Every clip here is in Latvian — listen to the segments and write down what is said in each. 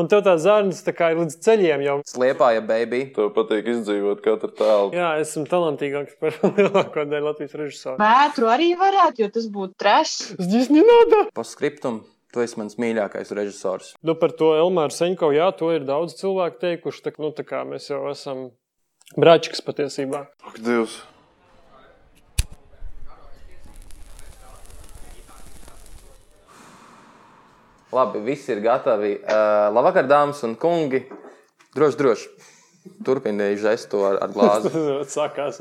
Un tev tā zārnas tā kā ir līdz ceļiem jau. Sliepā, ja baby. Tev patīk izdzīvot katru tēlu. Jā, esmu talantīgāks par lielāko daļu Latvijas režisoru. Vētru arī varētu, jo tas būtu trešs. Zdis nenāda. Poskriptum. Tu esi mans mīļākais režisors. Nu, par to Elmāru Seņkovu, jā, to ir daudz cilvēku teikuši. Tā, nu, tā kā mēs jau esam brāčiks patiesībā. Ak, Dievs! Labi, viss ir gatavi. Uh, labvakar, dāmas un kungi. Droši, droši. Turpiniet žestu ar, ar glāzi. Sākās.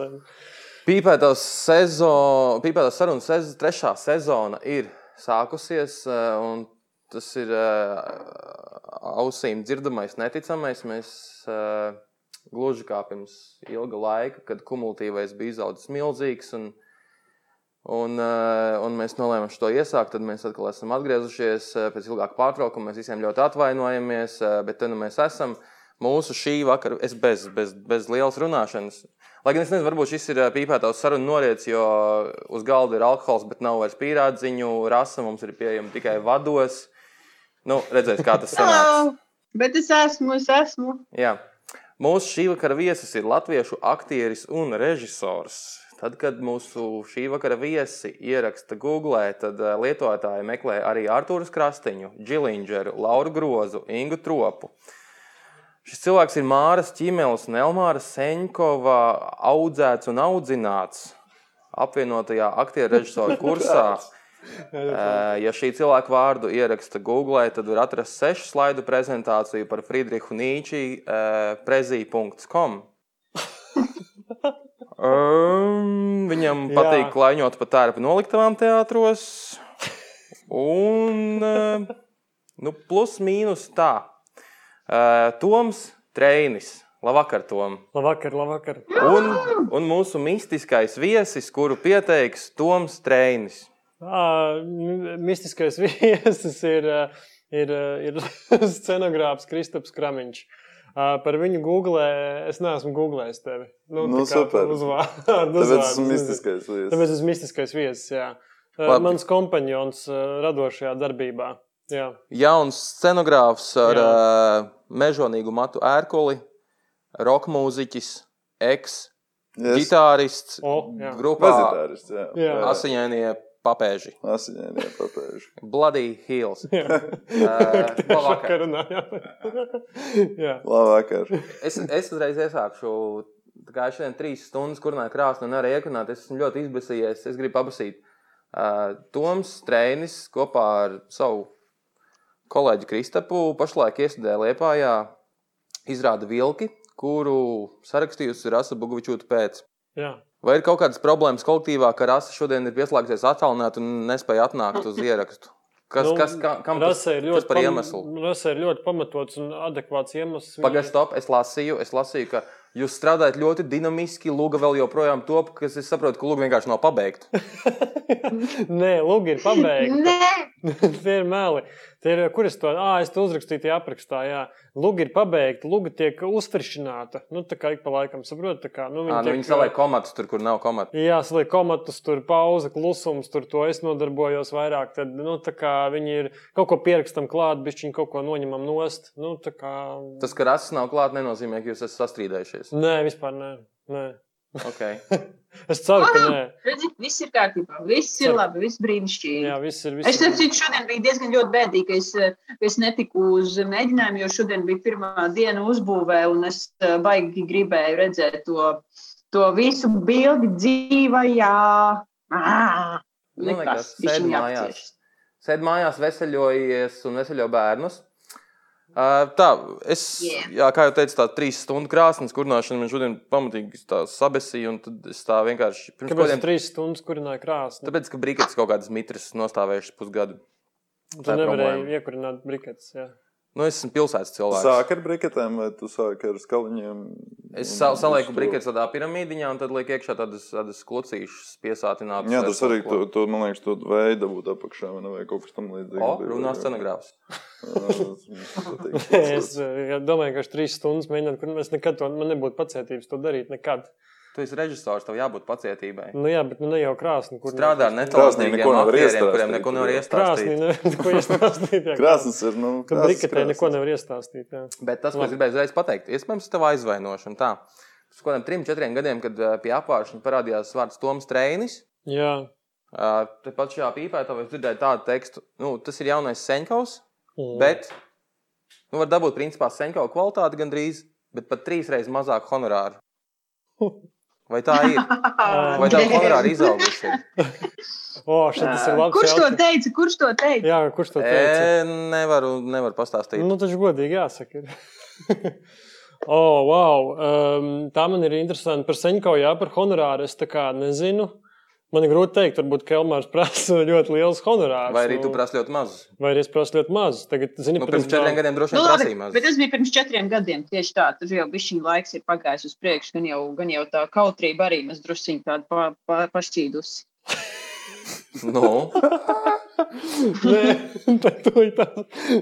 Pīpētās sezo- sarunas sez, trešā sezona ir sākusies, eh, un tas ir eh, ausīm dzirdamais, neticamais. Mēs eh, gluži kā pirms ilga laika, kad kumulatīvais bija izaudzis milzīgs, un, un, eh, un mēs nolēmām to iesākt, tad mēs atkal esam atgriezušies eh, pēc ilgāka pārtraukuma. Mēs visiem ļoti atvainojamies, eh, bet te nu mēs esam. Mūsu šī vakara, es bez, bez, bez lielas runāšanas, Lai gan es nezinu, varbūt šis ir pīpētājs sarunu noriets, jo uz galda ir alkohols, bet nav vairs pīrādziņu. Rasa mums ir pieejama tikai vados. Nu, redzēs, kā tas sanāks. Bet es esmu, es esmu. Jā. Mūsu šī vakara viesis ir latviešu aktieris un režisors. Tad, kad mūsu šī vakara viesi ieraksta Google, tad ā, lietotāji meklē arī Arthuru Krastiņu, Džilindžeru, Lauru Grozu, Ingu Tropu. Šis cilvēks ir Māras Čimēls un Elmāra Seņkova audzēts un audzināts apvienotajā aktieru režisoru kursā. Eh, Ja šī cilvēka vārdu ieraksta Google, tad var atrast sešu slaidu prezentāciju par Friedrichu Nīči prezī.com. Um, viņam Jā. patīk klaiņot pa tērpu noliktavām teātros. Un, eh, nu, plus mīnus tā. Eh, Toms Treinis. Labvakar, Tom. Labvakar, labvakar. Un, un mūsu mistiskais viesis, kuru pieteiks Toms Treinis. M- Mistiskais viesis ir, ir, ir scenogrāfs Kristaps Kramiņš. Ā, Par viņu googlē, es neesmu googlējis tevi. Nu, tā kā super. Uzvārdu, Tāpēc uzvārdu, esmu nezinu. mistiskais viesis. Tāpēc esmu mistiskais viesis. Jā. Labi. Mans kompanjons ā, radošajā darbībā. Jā. Jauns scenogrāfs ar Jā. uh, mežonīgu matu ērkuli, roka mūziķis, eks, Yes. ģitārists, O, jā. grupā. Asiņainie papēži. Asiņainie papēži. Bloody Hills. Jā. labvakar. Šakar runājām. Jā. Labvakar. Es, es uzreiz iesākšu. Kā es šodien trīs stundas kurināju krāsni un nevarēju iekrunāt, es esmu ļoti izbēsījies. Es gribu apsīt. Uh, Toms Streinis kopā ar savu kolēģi Kristapu pašlaik iestudē Liepājā izrāda vilki, kuru sarakstījusi Rasa Bugovičūta pēc. Jā. Vai ir kaut kādas problēmas kolektīvā, ka Rasa šodien ir pieslēgsies attālināt un nespēja atnākt uz ierakstu? Kas, Nu, kas, ka, kam tas, ir ļoti par iemeslu? Rasa ir ļoti pamatots un adekvāts iemesls. Pagaidiet, stop. Es lasīju, es lasīju, ka jūs strādājat ļoti dinamiski. Lūga vēl joprojām top, kas es saprotu, ka lūga vienkārši nav pabeigta. Nē, lūgi ir pabeigti. Nē, Tie ir meli. Tie ir, kur es to, ah, es to uzrakstīju tajā aprakstā, jā. Lūga ir pabeigta, lūga tiek uzfrišināta. Nu, tā kā ik pa laikam saprot, tā kā, nu, Ā, nu, tiek, viņi saliek komatus tur, kur nav komatu. Jā, saliek komatus, tur pauze, klusums, tur to es nodarbojos vairāk. Tad, nu, tā kā viņi ir kaut ko pierakstam klāt, bišķiņ kaut ko noņemam nost. Nu, kā... Tas, ka rases nav klāta, nenozīmē, ka jūs esat sastrīdējušies. Nē, vispār nē. nē. Okay. Es ceru, ka nē. redziet, viss ir kārtībā. Viss ir Ceru. labi, viss brīnišķīgi. Jā, viss ir. Es Viss saprotu, ka šodien bija diezgan ļoti bēdīgi, ka es, ka es netiku uz mēģinājumu, jo šodien bija pirmā diena uzbūvē, un es eh, baigi gribēju redzēt to, to visu bildi dzīvajā. Ah, Nu, nekas, nekas, sēdi bišķiņ mājās. Sēdi mājās, veseļojies un veseļo bērnus. Uh, tā, es, Yeah. jā, kā jau teicu, tā trīs stundu krāsnes kurināšana man šodien pamatīgi tā sabesīja, un tad es tā vienkārši pirms Kāpēc kādiem trīs stundas kurināju krāsni? Tāpēc, ka brīvības kaut kādas mitras nostāvējušas pusgadu. Tu nevarēji iekurināt briketes. jā. Nu, es esmu pilsētas cilvēks. Sāk ar briketēm, vai tu sāki ar skaliņiem? Es sa salieku brīvības tādā piramīdiņā, un tad lieku iekšā tādas, tādas klucīšas piesātinātas. Jā, tas arī, ko. to, man liekas, to veidu būt apakšā, vai, kaut kas tam līdzīgs. O, runā scenogrāfs. Es eh, domāju, ka es trīs stundas mēģinātu, kur es nekad to man nebūtu pacietības to darīt. Nekad. Tu esi režisors, tev jābūt pacietībai. Nu, jā, bet nu, ne jau krāsni, kur Strādā nevar aktieriem, kuriem iestāstīt, neko nevar jā. Krāsni, iestāstīt. ne, iestāstīt. jā. Krāsas ir, nu, Ka krāsas, briketē neko nevar iestāstīt. Jā. Bet tas, ko es gribēju uzreiz pateikt, iespējams, tev aizvainošana. Tā. Uz kādiem trim, četriem gadiem, kad pie apgājuma parādījās vārds Toms Trēnis, jā. tepat šajā pīpē tev es dzirdēju tādu tekstu, nu, tas ir jaunais Senkaus, Mm. bet nu, var dabūt principā Senkau kvalitāti gandrīz, bet pat trīs reizes mazāk honorāru. Vai tā ir? Vai tā honorāra izaugusi? O, tas ir labs. Kurš to teica? Kurš to teica? Jā, kurš to teica? E, nevaru, nevaru pastāstīt. Nu, tas godīgi jāsaka. ir. oh, wow. Um, tā man ir interesanti par Seņko, jā, par honorāru. Es tā kā nezinu. Man ir grūti pateikt, varbūt Kelmārs prasa ļoti liels honorārs. Vai arī tu nu, prasi ļoti maz? Vai arī es prasu ļoti maz. Tagad, zini, Nu, pirms četriem gadiem droši Nu, vien labi, prasīja maz. bet tas bija pirms četriem gadiem. Tieši tā, tur jau bija šī laiks, ir pagājis uz priekšu, gan jau, gan jau tā kautrība arī mēs druskuļi tādu pa, pa, pašķīdusi. Nu, Nē, tā ir tā.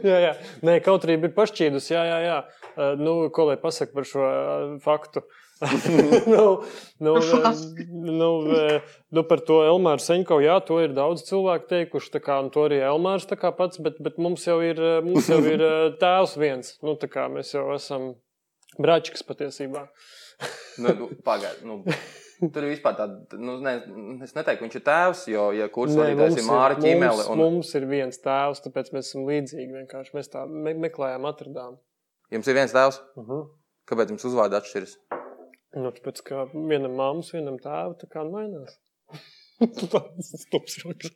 Jā, jā. Nē, kautrība ir pašķīdus. Jā, jā, jā. Uh, nu, ko lai pasakā par šo uh, faktu? nu, nu, uh, nu, uh, nu, par to Elmāru Seņko, jā, to ir daudz cilvēku teikuši, kā, un to arī Elmārs pats, bet, bet mums jau ir, uh, mums jau ir uh, tēvs viens. Nu, kā mēs jau esam bračiks patiesībā. nu, nu pagaidi. Nu. Tur ir vispār tāda, nu, ne, es neteiktu, viņš ir tēvs, jo, ja kurs Nē, vadītājs ir Māra mums, un mums ir viens tēvs, tāpēc mēs esam līdzīgi. Vienkārši mēs tā me meklējām, atradām. jums ir viens tēvs, Uh -huh. kāpēc jums uzvārdi atšķiras? Nu, tāpēc, ka vienam māmas, vienam tēvam tā kā mainās. Tas stulbs runas.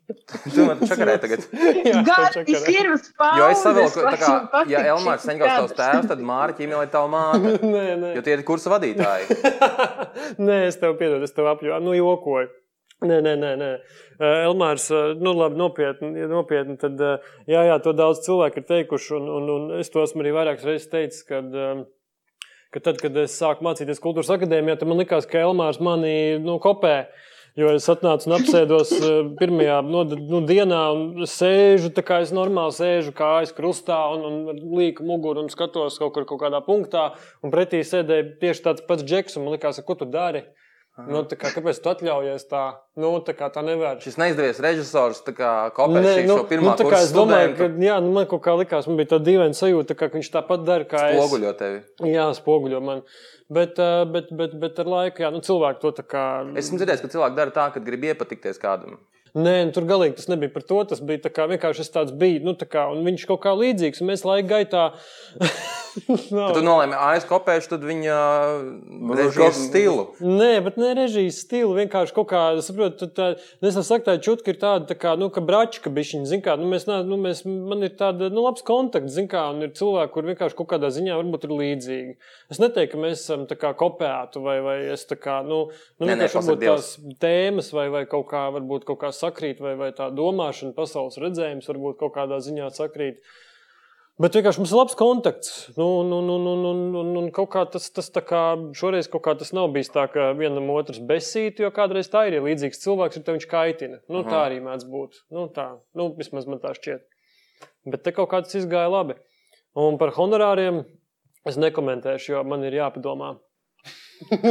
Tu man čakarē tagad. Jā, čakarē. ir paudzes. Jo es ka, tā kā, ja Elmārs šis Seņkaus tavs tēvs, tad Māra Čimele ir tava māte. Nē, nē. Jo tie ir kursa vadītāji. nē, es tev piedodu, es tev apjoju. Nu, jokoju. Nē, nē, nē. nē. Eh, Elmārs, eh, nu, labi, nopietni, ja nopietni tad, eh, jā, jā, to daudz cilvēku ir teikuši, un, un, un es to esmu arī vairākas reizes teicis, kad, eh, ka tad, kad es sāku mācīties kultūras akadēmijā, tad man likās, ka Elmārs mani nu, kopē. Jo es atnācu un apsēdos eh, pirmajā no, nu, dienā, un sēžu tā kā es normāli sēžu, kā aiz krustā, un, un līku muguru un skatos kaut kur kaut kādā punktā. Un pretī sēdēja tieši tāds pats džeks, un man likās, ko tu dari? Nu, tā kā, kāpēc tu atļaujies tā? Nu, tā kā tā nevar. Šis neizdevies režisors tā kā kopēs šī nu, šo pirmā nu, tā kā es domāju, ka studentu jā, nu, man kaut kā likās, man bija tā dīvaina sajūta, ka viņš tāpat dara, kā es. spoguļo tevi. Jā, spoguļo man. Bet, bet, bet, bet ar laiku, jā, nu, cilvēki to tā kā. Esmu dzirdējis, ka cilvēki dara tā, ka grib iepatikties kādam. Nē, nu, tur galīgi tas nebija par to. Tas bija tā kā, vienkārši tāds biju. Nu, tā kā, un viņš kaut kā līdzīgs. Un mēs laika gaitā. Nav. Kad tu nolēmi ASV kopēšu, tad viņa Nu, režijas stilu. Nē, bet ne režijas stila. Vienkārši kaut kā, es saprotu, tā, nu, es saku, tā čutka ir tāda, tā kā, nu, ka bračka bišķiņa, zin kā, nu, mēs, nā- nu, mēs, man ir tāda, nu, labs kontakts, zin kā, un ir cilvēki, kur vienkārši kaut kādā ziņā varbūt ir līdzīgi. Es neteiktu, ka mēs esam tā kā kopēti, vai, vai es tā kā, nu, nu Nē, nē, varbūt tās tēmas, vai, vai kaut kā, varbūt kaut kā sakrīt, vai, vai tā domāšana, pasaules redzējums varbūt kaut kādā ziņā sakrīt. Bet vienkārši mums ir labs kontakts. Nu, nu, nu, nu, nu, nu, nu, kaut kā tas, tas kā šoreiz kaut kā tas nav bijis tā, ka vienam otrs besīt, jo kādreiz tā ir. Ja līdzīgs cilvēks ir, tad viņš kaitina. Nu, Aha. tā arī mēdz būt. Nu, tā, nu, vismaz man tā šķiet. Bet te kaut kā tas izgāja labi. Un par honorāriem es nekomentēšu, jo man ir jāpadomā.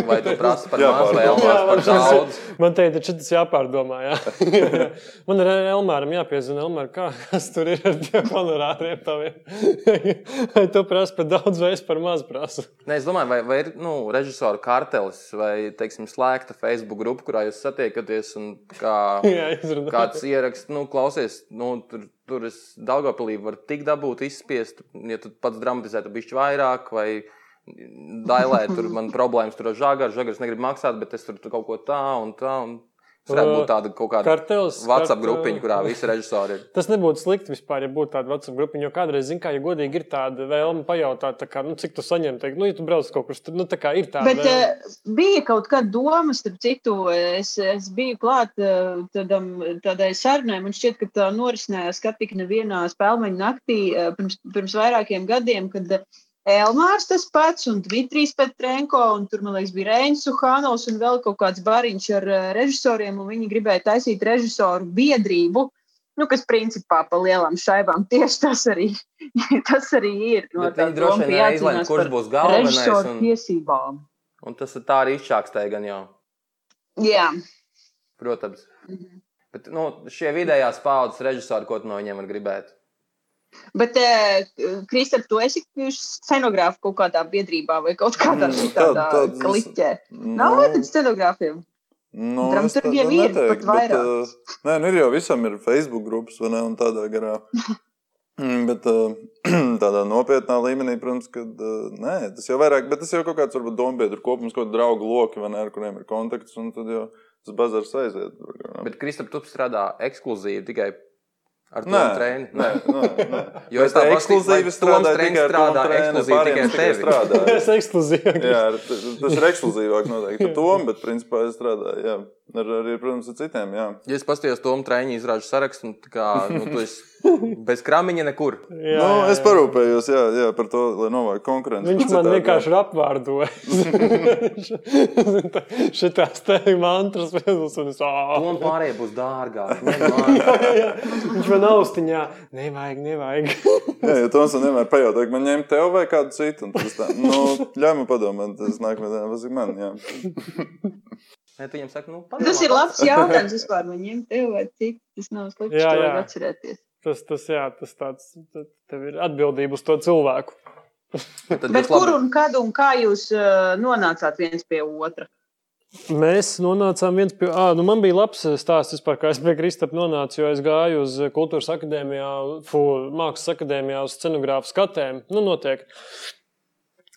Vai tu prasi par maz vai. Elmārs par daudz? Man teica, ka šis jāpārdomā. Jā. man ir Elmāram jāpiezina, Elmār, kā, kas tur ir ar tiem honorāriem taviem. Vai tu prasi par daudz vai es par maz prasu? Nē, es domāju, vai, vai ir nu, režisoru kartelis vai teiksim, slēgta Facebook grupa, kurā jūs satiekaties un kā, Jā, kāds ieraksts, nu, klausies, nu, tur, tur es Daugopilī varu tik dabūt, izspiest, ja tu pats dramatizētu bišķi vairāk vai dailē, tur man problēmas tur ar žagaru, žagars negrib maksāt, bet es tur, tur kaut ko tā un tā. Un... Tas varētu būt tāda kaut kāda Kartels, WhatsApp kart- grupiņa, kurā visi režisori ir. Tas nebūtu slikti vispār, ja būtu tāda WhatsApp grupiņa. Jo kādreiz, zin, kā, ja godīgi ir tāda vēlme pajautāt, tā kā, nu, cik tu saņem, teikt, nu, ja tu brauc kaut kur, tad nu, tā kā ir tāda. Bet vēlme. uh, bija kaut kāda doma, starp citu, es, es biju klāt uh, tādam, tādai sarunai. Man šķiet, ka tā norisinājās kā tik nevienā spēļu naktī uh, pirms, pirms vairākiem gadiem, kad uh, Elmārs tas pats un Dmitrijs Petrenko, un tur, man liekas, bija Reinis Suhanovs un vēl kaut kāds bariņš ar uh, režisoriem, un viņi gribēja taisīt režisoru biedrību. Nu, kas principā pa lielām šaibām tieši tas arī, tas arī ir. Bet tā viņi droši vien jācīnās kurš būs galvenais. Režisoru Un, tiesībām. un tas ir tā arī izčākstēja gan jau. Jā, Protams. Mhm. Bet nu, šie vidējās paudzes režisori, ko tu no viņiem var gribēt? Bet, uh, Kristap, tu esi scenogrāfs kaut kādā biedrībā vai kaut kādā Mm, tādā tād- tādas- kliķē. Nav no, scenogrāfiem. Nu, Dramaturgiem tā- ir neteiktu, pat vairāk. Bet, uh, nē, nu ir jau visam ir Facebook grupas, vai ne, un tādā garā. Mm, Bet uh, tādā nopietnā līmenī, protams, ka uh, nē, tas jau vairāk, bet tas jau kaut kāds varbūt dombiedru kopums, kaut kādi draugu loki, vai ne, ar kuriem ir kontakts, un tad jau tas bazars aiziet. Bet, Kristap, tu strādā ekskluzīvi tikai ar to trēnu. nē, nē, nē. Jo es tā tā paskatīju, vai ekskluzīvi Toms strādāju tikai strādā ekskluzīvi tikai tevi. strādāju. Es ekskluzīvi. Jā, tas ir ekskluzīvāk noteikti ar Tomu, bet principā es strādāju, jā. Ar, arī, protams, ar citiem, jā. Ja es paskatījos Tomu trēņu izrāžu sarakstu, nu, tā kā, nu, tu esi bez kramiņa nekur. Jā, nu, jā, es parūpējos, jā, jā, par to, lai novāktu konkurenci. Viņš man Citādi, vienkārši ir apvārdojis. Šitās te mantras pilsētas un es Un āāā. pārējie būs dārgāk. ņem man. Man austiņā. Nevajag, nevajag. Jā, ja Toms man vienmēr pajautā, vai man ņemt tev vai kādu citu, un tas tā, nu, ļauj man padomāt, tas nākamajā dienā pasaka man, jā. Nē, tu viņam saki, nu, Tas padomā ir labs jautājums vispār. Viņiem tev vai cik tas nav slikti. Jā, to jā. vajag atcerēties. Tas, tas, jā, tas tāds, tad tev ir atbildība uz to cilvēku. Bet būs kur un kad un kā jūs uh, nonācāt viens pie otra? Mēs nonācām viens pie. Ah, nu man bija labs stāsts vispār, kā es pie Kristapa nonācu, jo es gāju uz kultūras akadēmijā, fu, mākslas akadēmijā uz scenogrāfu skatēm. Nu, notiek.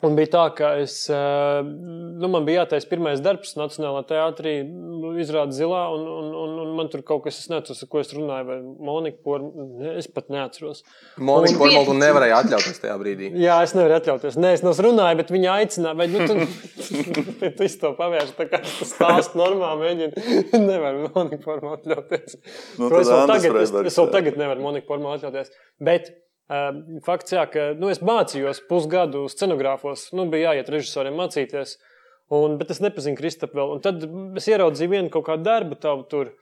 Un bija tā, ka es, eh, nu, man bija jātaisa pirmais darbs Nacionālajā teātrī, nu, izrāda zilā, un, un, un, un man tur kaut kas, es neatceros, ar ko es runāju, vai Monika, por, es pat neatceros. Monika Un- Pormaltu nevarēja atļauties tajā brīdī. Jā, es nevaru atļauties. Nē, es nesunāju, bet viņa aicināja. Vai, nu, tu, tu visu to pavērš, tā kā tas stāsts normāli mēģina. Nevaru Monika formā atļauties. Nu, To es vēl tagad, es, es vēl tagad nevaru Monika formā atļauties. Bet fakts, jā, ka nu, es mācījos pusgadu scenogrāfos. Nu, bija jāiet režisoriem mācīties. Un, bet es nepazinu Kristapu vēl. Un tad es ieraudzīju vienu kaut kādu darbu tavu tur.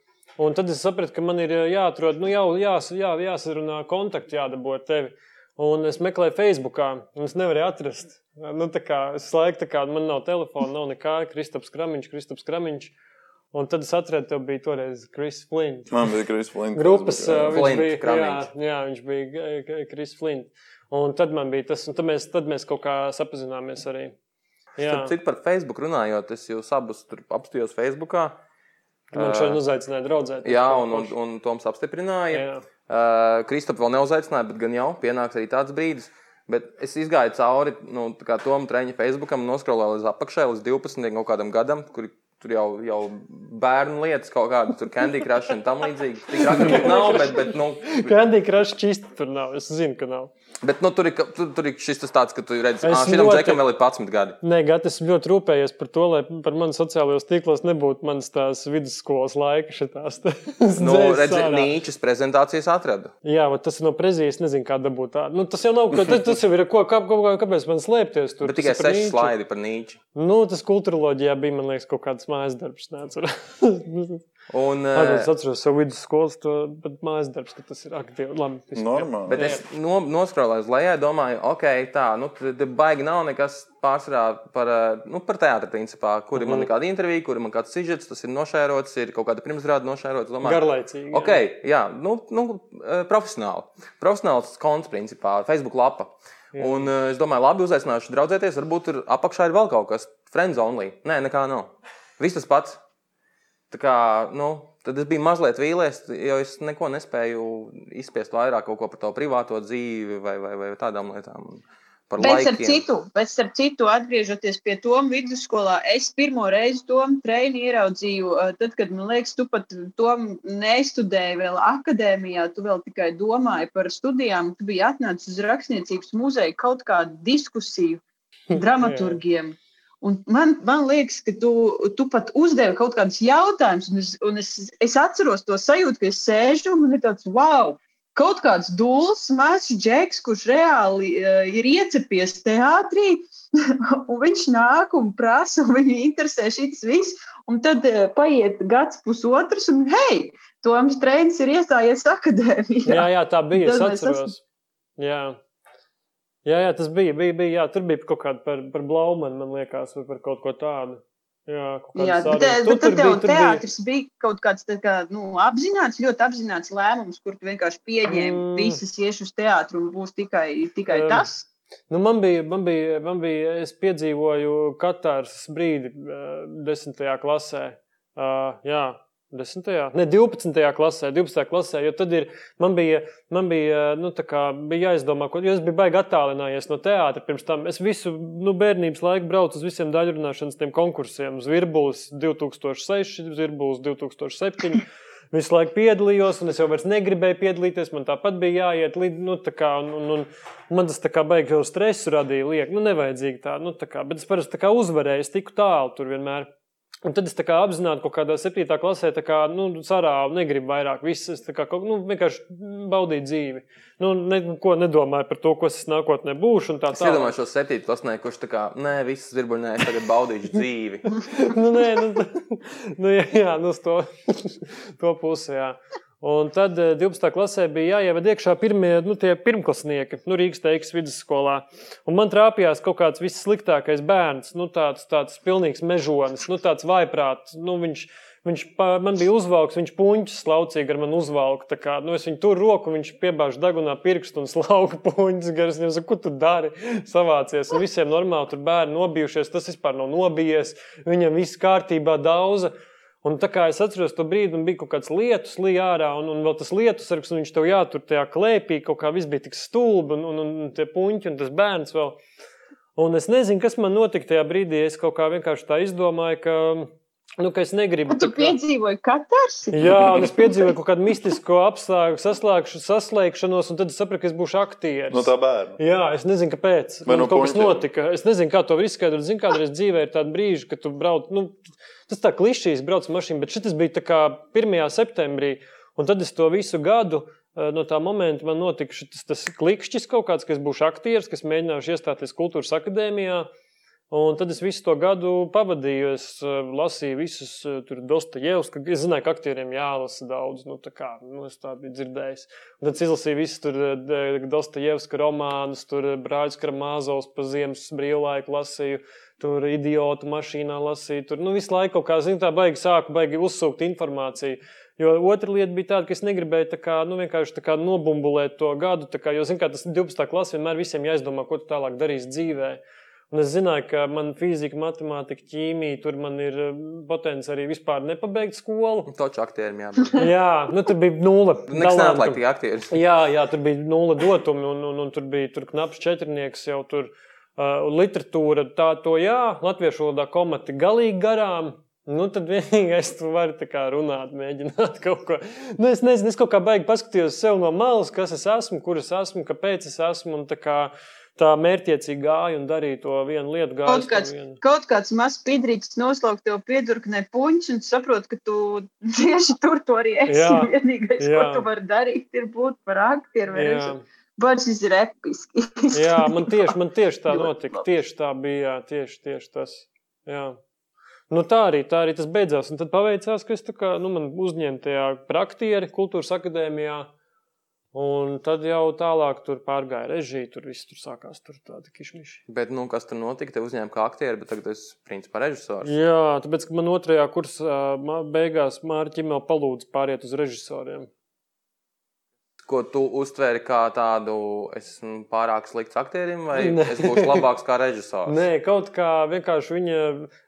Un tad es sapratu, ka man ir jāatrod, nu, jau jās, jā, jāsarunā kontakti, jādabū ar tevi. Un es meklēju Facebookā, un es nevarēju atrast. Nu, tā kā es laiku, tā kā man nav telefona, nav nekā, Kristaps Kramiņš, Kristaps Kramiņš. Un tad es atradu, tev bija toreiz Kris Flint. Man bija Kris Flint. Grupas uh, viņš Flint, bija. Jā, jā, viņš bija Kris Flint. Un tad man bija tas, un tad mēs, tad mēs kaut kā sapazināmies arī. Jā, Starp citu par Facebook runājot, es jūs abus tur apstājos Facebookā. man šodien uzaicināja draudzēt. Jā, un, un, un Toms apstiprināja. jā. Uh, Kristofu vēl neuzaicināja, bet gan jau pienāks arī tāds brīdis. Bet es izgāju cauri nu, tā kā Tomu treniņa Facebookam noskrolēju līdz apakšai, līdz 12 kaut kādam gadam, kur tur jau, jau bērnu lietas, kaut kāda tur Candy Crush un tam līdzīgi. Tik ragīgi nav, bet, bet, nu, Candy Crush čīsti tur nav. Es zinu, ka nav. Bet nu, tur, ir, tur, tur ir šis tāds, ka tu redzi, ka ļoti- džekam vēl ir 11 gadi. Nē, Gat, es ļoti rūpējies par to, lai par mani sociālajos tīklos nebūtu manas tās vidusskolas laika. Šitās, Nu, redzi, Nīčas prezentācijas atradu. Jā, bet tas ir no prezijas. Nezinu, kā dabūt tādu. Nu, tas jau nav. Tas, tas jau ir. Ko, kā, kā, kāpēc man slēpties tur? Bet tikai Tas ir par 6 Nīču. slaidi par Nīču. Nu, tas kultūroloģijā bija, man liekas, kaut kāds mājas darbs. Un, Es uh, atceros savu vidusskolas, to, bet mājas darbs, ka tas ir aktīvi. Labi, viss. Normāli. Bet es no, noskrolēju uz leju, domāju, ok, tā, nu, baigi nav nekas pārsvarā par, eh, nu, par teātri, principā, kur ir man Mhm. kāda intervija, kur ir man kāds sižets, tas ir nošērots, ir kaut kāda pirmsrāda nošērots. Domāju, Garlaicīgi. Ok, jā, nu, nu eh, profesionāli. Profesionāls konts, principā, Facebook lapa. Jā. Un eh, es domāju, labi, uzaicināšu draudzēties. Varbūt tur apakšā ir vēl kaut kas. Friends only. Nē, nekā nav. Viss tas pats. Tā kā, nu, tad es biju mazliet vīlies, jo es neko nespēju izspiest vairāk kaut ko par to privāto dzīvi vai, vai, vai tādām lietām. Bet starp citu, bet starp citu, atgriežoties pie Toma vidusskolā, es pirmo reizi Tomu treniņu ieraudzīju, eh, tad, kad, man liekas, tu pat Tomu nestudēji vēl akadēmijā, tu vēl tikai domāji par studijām, tu biji atnācis uz rakstniecības muzeju kaut kādu diskusiju dramaturgiem. Un man, man liekas, ka tu, tu pat uzdevi kaut kādus jautājumus, un, es, un es, es atceros to sajūtu, ka es sēžu un man ir tāds wow! Kaut kāds dūls, mazs džeks, kurš reāli uh, ir iecepies teātrī, un viņš nāk un prasa, un viņu interesē šis viss. Un tad uh, paiet gads, pusotrs, un hei, Toms Trēns ir iestājies akadēmijā. Jā, jā, tā bija. Es Tad mēs atceros. Jā. Jā, jā, tas bija. bija, bija jā, tur bija kaut kāda par, par Blaumanu, man liekas, vai par kaut ko tādu. Jā, Jā, bet, te, bet tad tev teātris bija, bija kaut kāds kā, nu, apzināts, ļoti apzināts lēmums, kur tu vienkārši pieņēmi, mm. visas iešu uz teātru un būs tikai, tikai um, tas. Nu, man, bija, man, bija, man bija, es piedzīvoju katrs brīdi uh, desmitajā klasē. Uh, jā, 10. ne 12. klasē, 12. klasē, jo tad ir, man bija, man bija, nu, kā, bija jāizdomā, ko, es biju baigi attālinājies no teātra pirms tam. Es visu nu, bērnības laiku braucu uz visiem daļrunāšanas konkursiem, uz Virbulis 2006, Virbulis 2007. Visu laiku piedalījos, un es jau negribēju piedalīties. Man tāpat bija jāiet līdzi, nu, kā, un, un, un man tas tā kā baigi jau stresu radīja. Liek, nu, nevajadzīgi tā, nu, tā kā, bet es parasti uzvarēju, es tiku tālu tur vienmēr. Un tad es apzināti kaut kādā septītā klasē, kā, nu, sarāvu, negribu vairāk. Viss, es kā, nu, vienkārši baudīju dzīvi. Nu, neko nedomāju par to, ko es nākotnē būšu. Tā, es iedomājos šo septīto klasē, kurš tā kā, nē, visas virbuļnē, es tagad baudīšu dzīvi. nu, nē, nu, nu, jā, jā, nu, uz to, to pusi, jā. Un tad 12. Eh, klasē bija jāievada iekšā pirmie nu, pirmklasnieki nu, Rīgas teiks vidusskolā. Un man trāpījās kaut kāds vissliktākais bērns, nu, tāds, tāds pilnīgs mežonis, nu, tāds vaiprāts. Nu, viņš, Viņš man bija uzvalks, viņš puņķis slaucīgi ar mani uzvalka. Kā, nu, es viņu tur roku, viņš piebāž dagunā pirkstu un slauka puņķis. Es viņam saku, ko tu dari? Savācies. Un visiem normāli tur bērni nobijušies. Tas vispār nav nobijies. Viņam viss kārtībā daudz. Un tā kā es atceros to brīdi, un bija kaut kāds lietus līnijā ārā, un, un vēl tas lietus sargs, un viņš tev jātur tajā klēpī, kaut kā viss bija tik stulbi, un, un, un tie puņķi, un tas bērns vēl. Un es nezinu, kas man notika tajā brīdī. Es kaut kā vienkārši tā izdomāju, ka Nu, ka es negribu. Tu kā... piedzīvoji katrs? Jā, un es piedzīvoju kaut kādu mistisko apstākļu, saslēgšanos, un tad es sapratu, ka es būšu aktieris. No tā bērna. Jā, es nezinu, kāpēc. Vai no kaut kas notika. Es nezinu, kā to var izskaidrot. Zinu, kādreiz dzīvē ir tāda brīža, kad tu brauc, nu, tas tā klišīs brauc mašīna, bet šis bija tā kā 1. septembrī, un tad es to visu gadu. Eh, no tā momenta man notika šis, tas klikšķis kaut kāds, ka es būšu aktieris, kas mēģināšu iestāties kultūras akadēmijā. Un tad es visu to gadu pavadīju. Es uh, lasīju visus uh, Dostojevska. Es zināju, ka aktieriem jālasa daudz. Nu, kā, nu, es tā biju dzirdējis. Un tad es izlasīju visus uh, Dostojevska romānus, tur Brāļs Karamāzovs pa ziemas brīvlaiku lasīju. Tur idiotu mašīnā lasīju. Tur nu, visu laiku kaut kā, zinu, tā baigi sāku, baigi uzsūkt informāciju. Jo otra lieta bija tāda, ka es negribēju tā kā, nu, vienkārši tā kā nobumbulēt to gadu. Kā, jo, zinu, kā tas 12. klasē vienmēr visiem jāizdomā, ko tu tālāk darīsi dzīvēm. Un es zināju, ka man fizika, matemātika, ķīmija, tur man ir eh, potenciāls arī vispār nepabeigt skolu. Taču aktierim jābūt. jā, nu tur bija nulle. Nekas neatliek tik aktieris. Jā, jā, tur bija nulle dotumi, un, un, un tur bija tur knaps četrnieks jau tur. Uh, literatūra tā, to jā, latviešu valodā komati galīgi garām. Nu, tad vienīgais, tu vari runāt, mēģināt kaut ko. Nu, es nezinu, es kaut kā baigi paskatījos sev no malas, kas es esmu, kur es esmu, kāpēc es esmu. Un, tā kā, tā mērķiecīgi gāja un darīja to vienu lietu. Kaut kāds, vienu. kaut kāds mazs pidrītis noslaukt tev piedurknē puņš un saprot, ka tu tieši tur to arī esi. Jā, Vienīgais, jā. ko tu vari darīt, ir būt par aktieru. Bars ir episki. jā, man tieši, man tieši tā notika. Tieši tā bija, jā, tieši, tieši tas. Jā. Nu, tā, arī, tā arī tas beidzās. Un tad paveicās, ka es kā, nu, uzņēmu tajā praktieri kultūras akadēmijā. Un tad jau tālāk tur pārgāja režija, tur viss tur sākās. Tur tādi kišmiši. Bet, nu, kas tur notika? Te uzņēma kā aktieri, bet tagad es principā režisors. Jā, tāpēc, ka man otrajā kursā beigās Mārķi Čimēl palūdza pāriet uz režisoriem. Ko tu uztvēri kā tādu, esmu pārāk slikts aktierim, vai ne. es būšu labāks kā režisors? Nē, kaut kā vienkārši viņa,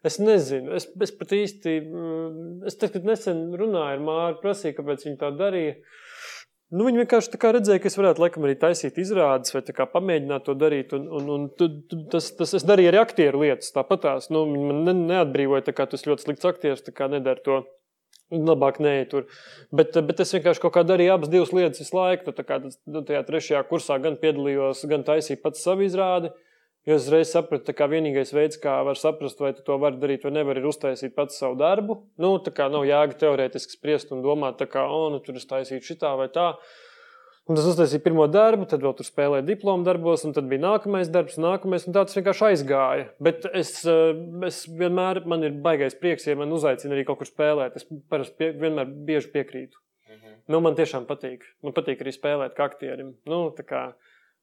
es nezinu, es, es pat īsti, mm, es tad, kad nesen runāju ar Māru, prasīju, kāpēc viņa tā darīja. Nu, viņi vienkārši redzēja, ka es varētu laikam, arī taisīt izrādes, vai pamēģināt to darīt. Un, un, un tu, tu, tas, tas, es darīju arī aktieru lietas. Tāpat tās nu, man ne, neatbrīvoja, tā kā tas ļoti slikts aktieris, tā kā nedara to. Labāk nē, tur. Bet, bet es vienkārši kaut kā darīju abas divas lietas visu laiku. Tā kā nu, tajā trešajā kursā gan piedalījos, gan taisīju pats savu izrādi. Jo es reiz sapratu, ka vienīgais veids, kā var saprast, vai tu to vari darīt vai nevar, ir uztaisīt pats savu darbu. Nu, tā kā nav jēga teorētiski spriest un domāt, kā, oh, nu, tur es taisītu šitā vai tā. Un tas uztaisīja pirmo darbu, tad vēl tur spēlēja diplomu darbos, un tad bija nākamais darbs, nākamais, un tāds vienkārši aizgāja. Bet es, eh, es vienmēr, man ir baigais prieks, ja man uzaicina arī kaut kur spēlēt. Es parasti pie, vienmēr bieži piekrītu. Mhm. Nu, man tiešām patīk. Man patīk arī spēlēt kā aktierim. Nu, tā kā,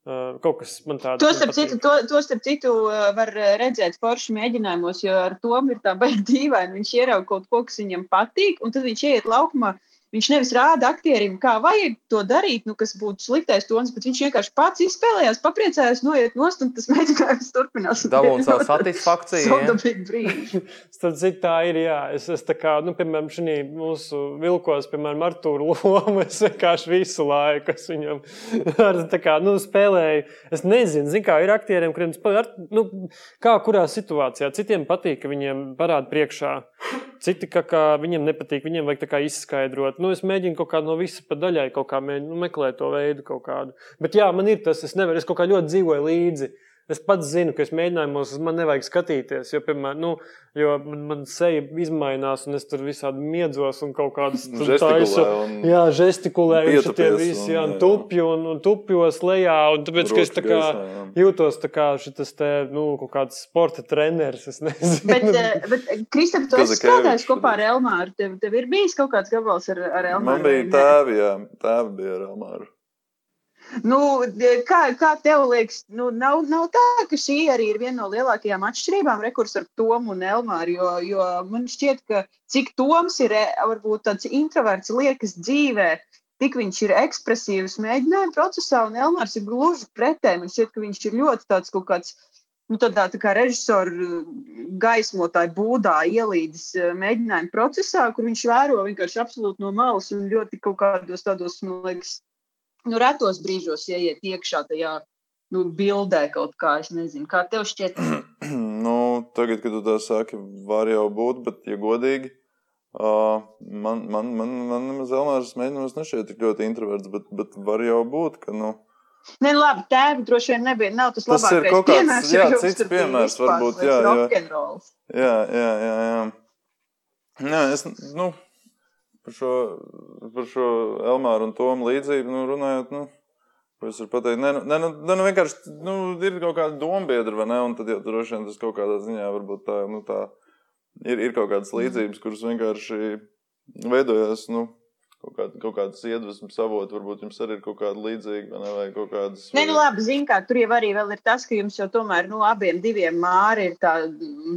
Uh, kaut kas man tāds - to starp citu, to, to starp citu uh, var redzēt forši mēģinājumos, jo ar to ir tā baigta dīvaini. Viņš ierauga kaut ko, kas viņam patīk, un tad viņš ieiet laukumā. Viņš nevis rāda aktierim, kā vajag to darīt, nu, kas būtu sliktais tonis, bet viņš vienkārši pats izspēlējās, papriecājās, noiet nost, un tas mēģinājums turpinās. Dabūjāt savu satisfakciju. Starp citu, tā ir, jā. Es, es tā kā, nu, piemēram, šī mūsu vilkos, piemēram, Artūru lomu, es vienkārši visu laiku, es viņam tā kā, nu, spēlēju. Es nezinu, zin kā, ir aktieriem, kuriem nu, kā kurā situācijā. Citiem patīk, ka viņiem parāda priekšā. Citi, ka, ka viņiem nepatīk, viņiem vajag tā kā izskaidrot. Nu, es mēģinu kaut kādu no visa pa daļai, kaut kā mēģinu, nu, meklēt to veidu kaut kādu. Bet jā, man ir tas, es nevaru, es kaut kā ļoti dzīvoju līdzi. Es pats zinu, ka es mēģinājumos man nevajag skatīties, jo, piemēram, nu, jo man, man seja izmainās, un es tur visādi miedzos un kaut kādas taisu. Un... Jā, žestikulēju, un tie visi, jā, un tupju un, un tupjos lejā, un tāpēc, ka es tā kā gaisā, jūtos tā kā šitas te, nu, kaut kāds sporta treneris, es nezinu. Bet, eh, bet Kristap, tu esi strādājis kopā ar Elmāru, tev, tev ir bijis kaut kāds gabals ar, ar Elmāru? Man bija tēvi, jā, tēvi bija ar Elmāru. Nu, kā, kā tev liekas, nu, nav, nav tā, ka šī arī ir viena no lielākajām atšķirībām rekurs ar Tomu un Elmāru. Jo, jo man šķiet, ka cik Toms ir varbūt tāds introverts liekas dzīvē, tik viņš ir ekspresīvs mēģinājuma procesā, un Elmārs ir gluži pretēji. Man šķiet, ka viņš ir ļoti tāds kaut kāds. Nu, tādā tā kā režisora gaismotāja būdā ielīdis mēģinājuma procesā, kur viņš vēro vienkārši absolūti no malas un ļoti kaut kādos tādos, man liekas, nu, retos brīžos ieiet iekšā tajā nu, bildē kaut kā. Es nezinu, kā tev šķiet. nu, tagad, kad tu tā saki, var jau būt, bet, ja godīgi, uh, man, man, man, man nemaz Elmārs mēģinājums nešķiet tik ļoti introverts, bet, bet var jau būt, ka, nu, Ne, labi, tēvi droši vien nebija. Nav tas, tas ir kaut kāds piemērs, jā, cits piemērs, varbūt. Jā, jā. jā, jā, jā, jā. Nē, es, nu, par šo, par šo Elmāru un Tomu līdzību nu, runājot. Nu, Es varu pateikt, ne, ne, ne, ne, ne vienkārši nu, ir kaut kāda dombiedra, vai ne? Un tad jau droši vien tas kaut kādā ziņā varbūt tā, nu, tā ir, ir kaut kādas līdzības, kuras vienkārši veidojās. Nu, kaut, kād, kaut kādas iedvesmas avots, varbūt jums arī ir kaut kāda līdzīga, vai, vai kaut kādas. Nē, nu labi, zin kā, tur jau arī ir tas, ka jums jau tomēr, nu, abiem diviem māri ir tā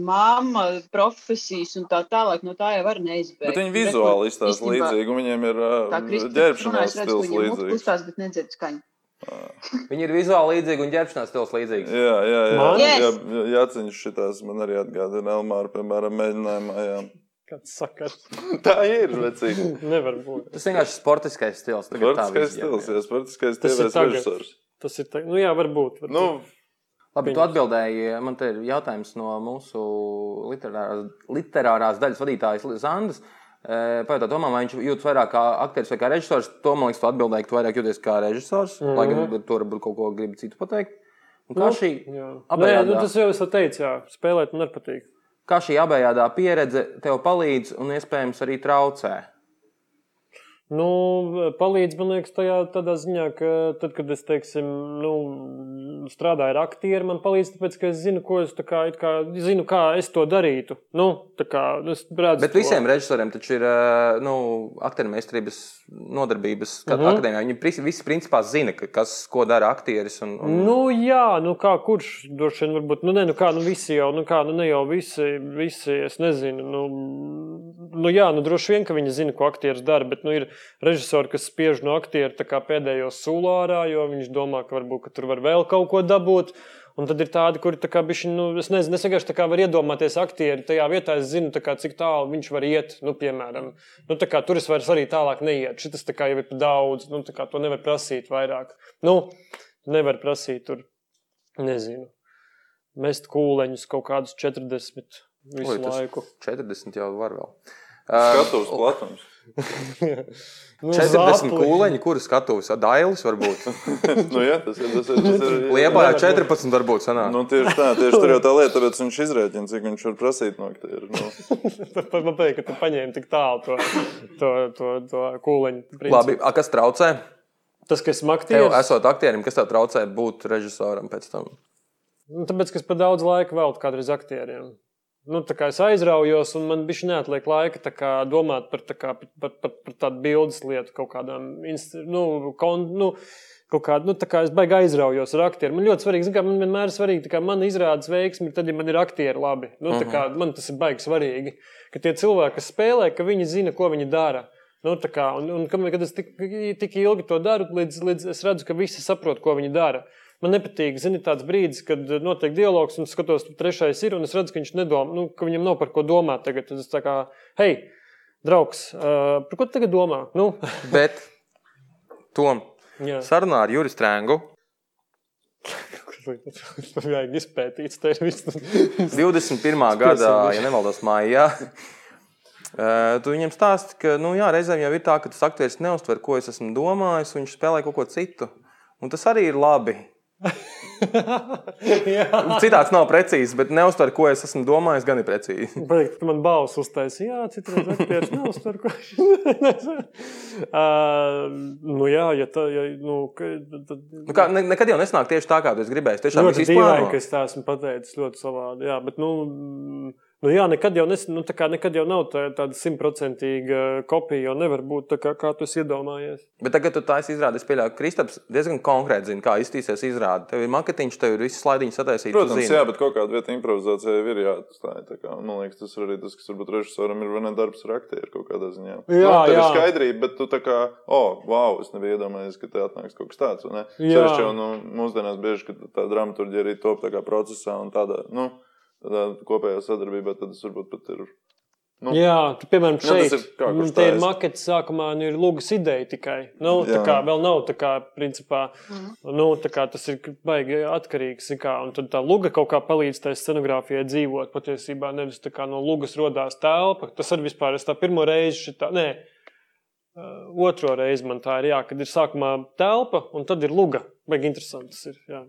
māma, profesijas un tā tālāk, no tā jau var neizbēgt. Bet viņi vizuāli izstāsta līdzīgi, un viņiem ir ģērbšanās stils līdzīgs. Uzstās, bet nedzird skaņu. Viņi ir vizuāli līdzīgi un ģērbšanās stils līdzīgs. Jā, jā, jā. jā, jā, jāceņš šitās man arī atgādina Elmāra, piemēram, mēģinājumā. Jā. Kāds sakars? tā ir. Vecīgi. Nevar būt. Tas vienkārši sportiskais stils. Sportiskais stils, jā, sportiskais TV režisors. Tas ir tā, nu jā, varbūt. varbūt. Nu, Labi, tu atbildēji. Man te ir jautājums no mūsu literārās, literārās daļas vadītājas Zandas. Pajautāt, Tomam, vai viņš jūtas vairāk kā aktieris vai kā režisors. To man liekas, tu atbildēji, ka tu vairāk jūties kā režisors. Mm -hmm. Lai gan mhm. tur varbūt kaut ko gribi citu pateikt. Un kā nu, šī abējādā... Nē, nu, tas jau es teicu, jā, spēlēt man nepatīk kā šī abējādā pieredze tev palīdz un iespējams arī traucē? Nu, palīdz man liekas, tajā, tādā ziņā, ka tad, kad es teiksim, nu, strādāju ar aktieru, man palīdz, tāpēc, ka es zinu, ko es kā, kā, zinu, kā es to darītu. Nu, kā, es Bet to. visiem režisoriem taču ir nu, aktieru meistarības nodarbības mm -hmm. akadēmijā. Viņi visi principā zina, ka, kas, ko dara aktieris. Un, un... Nu, jā, nu kā kurš droši vien varbūt, nu, ne, nu kā, nu visi jau, nu kā, nu ne jau visi, visi es nezinu, nu, nu jā, nu droši vien, ka viņi zina, ko aktieris dara, bet, nu, ir režisori, kas spiež no aktieru pēdējo sulārā, jo viņš domā, ka varbūt ka tur var vēl kaut ko dabūt. Un tad ir tādi, kuri tā kā bišķi, nu, es nezinu, es vienkārši tā kā varu iedomāties aktieri tajā vietā, es zinu, kā, cik tālu viņš var iet, nu, piemēram. Nu, kā, tur es vairs arī tālāk neiet. Šis tā kā jau ir daudz, nu, tā kā to nevar prasīt vairāk. Nu, nevar prasīt tur, nezinu, mest kūleņus kaut kādus 40 visu Oi, laiku. 40 jau var vēl. Skatuves platums. nu, 40 kūleņi, kuras skatuves, dailis varbūt. nu, jā, tas ir. Tas ir, tas ir Liepā jau 14 varbūt sanāk. Nu, tieši tā, tieši tur jau tā lieta, tāpēc viņš izrēķina, cik viņš var prasīt no aktieru. Nu. Man patīk, ka tu paņēmi tik tālu to, to, to, to kūleņu. Principu. Labi, a, kas traucē? Tas, kas man aktieris. Tev, esot aktierim, kas tev traucē būt režisoram pēc tam? Nu, tāpēc, ka es pa daudz laika veltu kādreiz aktieriem. Nu, es aizraujos, un man bija neatliek laika kā, domāt par, kā, par, par, par, tādu bildes lietu, kaut kādām nu, kon, nu, kaut kādu, nu, tā kā es baigi aizraujos ar aktieriem. Man ļoti svarīgi, kā man vienmēr ir svarīgi, kā man izrādes veiksmi, tad, ja man ir aktieri labi. Nu, uh -huh. kā, man tas ir baigi svarīgi, ka tie cilvēki, kas spēlē, ka viņi zina, ko viņi dara. Nu, kā, un, un, kad es tik, tik ilgi to daru, līdz, līdz es redzu, ka visi saprot, ko viņi dara. Man nepatīk, zini, tāds brīdis, kad notiek dialogs, un skatos, ka trešais ir, un es redzu, ka viņš nedomā, nu, ka viņam nav par ko domāt tagad. Tad es tā kā, hei, draugs, uh, par ko tu tagad domā? Nu. Bet, Tom, Jā. Sarunā ar Juris Strēngu. Tas vajag izpētīt. 21. gadā, ja nemaldos, maijā. Uh, tu viņam stāsti, ka nu, jā, reizēm jau ir tā, ka tas aktieris neuztver, ko es esmu domājis, un viņš spēlē kaut ko citu. Un tas arī ir labi. Citāts nav precīzs, bet neuztver, ko es esmu domājis, gan ir precīzi. Beigt, man balss uztaisīja, jā, citreiz aktieris neuztver, ko uh, nu, jā, ja tā, ja, nu, tad... Nu, kā, ne, nekad jau nesnāk tieši tā, kā tu esi gribējis. Tiešām ļoti dīvaini, ka es tā esmu pateicis ļoti savādi, jā, bet, nu, Nu, jā, nekad jau, nes, nu, nekad jau nav tā, tāda simtprocentīga kopija, jo nevar būt tā, kā, kā tu iedomājies. Bet tagad, tu taisi izrādi, es pieļauju, ka Kristaps diezgan konkrēti zina, kā iztīsies izrādi. Tev ir maketiņš, tev ir viss slaidiņš sataisīts. Protams, jā, bet kaut kāda vieta improvizācijai ir jāatstāj. Kā, man liekas, tas ir arī tas, kas varbūt režisoram ir ne darbs ar aktieru kaut kādā ziņā. Jā, nu, tā ir skaidrība, bet tu tā kā, oh, wow, es nebiju iedomājies, ka te atnāks kaut kas tāds. Ceļš jau nu, mūsdienās bieži, ka tā dramaturģija arī top tā kā procesā un tādā. Nu, tādā kopējā sadarbībā, tad tas varbūt pat ir. Nu, jā, tu, piemēram, nu, šeit jā, ir, te ir makets sākumā, nu, ir lūgas ideja tikai. Nu, jā. tā kā vēl nav tā kā, principā, mm. nu, tā kā tas ir baigi atkarīgs. Kā, un tad tā luga kaut kā palīdz tai scenogrāfijai dzīvot. Patiesībā nevis tā kā no lugas rodās telpa. Tas arī vispār es tā pirmo reizi šitā, nē, otro reizi man tā ir, jā, kad ir sākumā telpa un tad ir luga. Baigi interesanti tas ir, jā.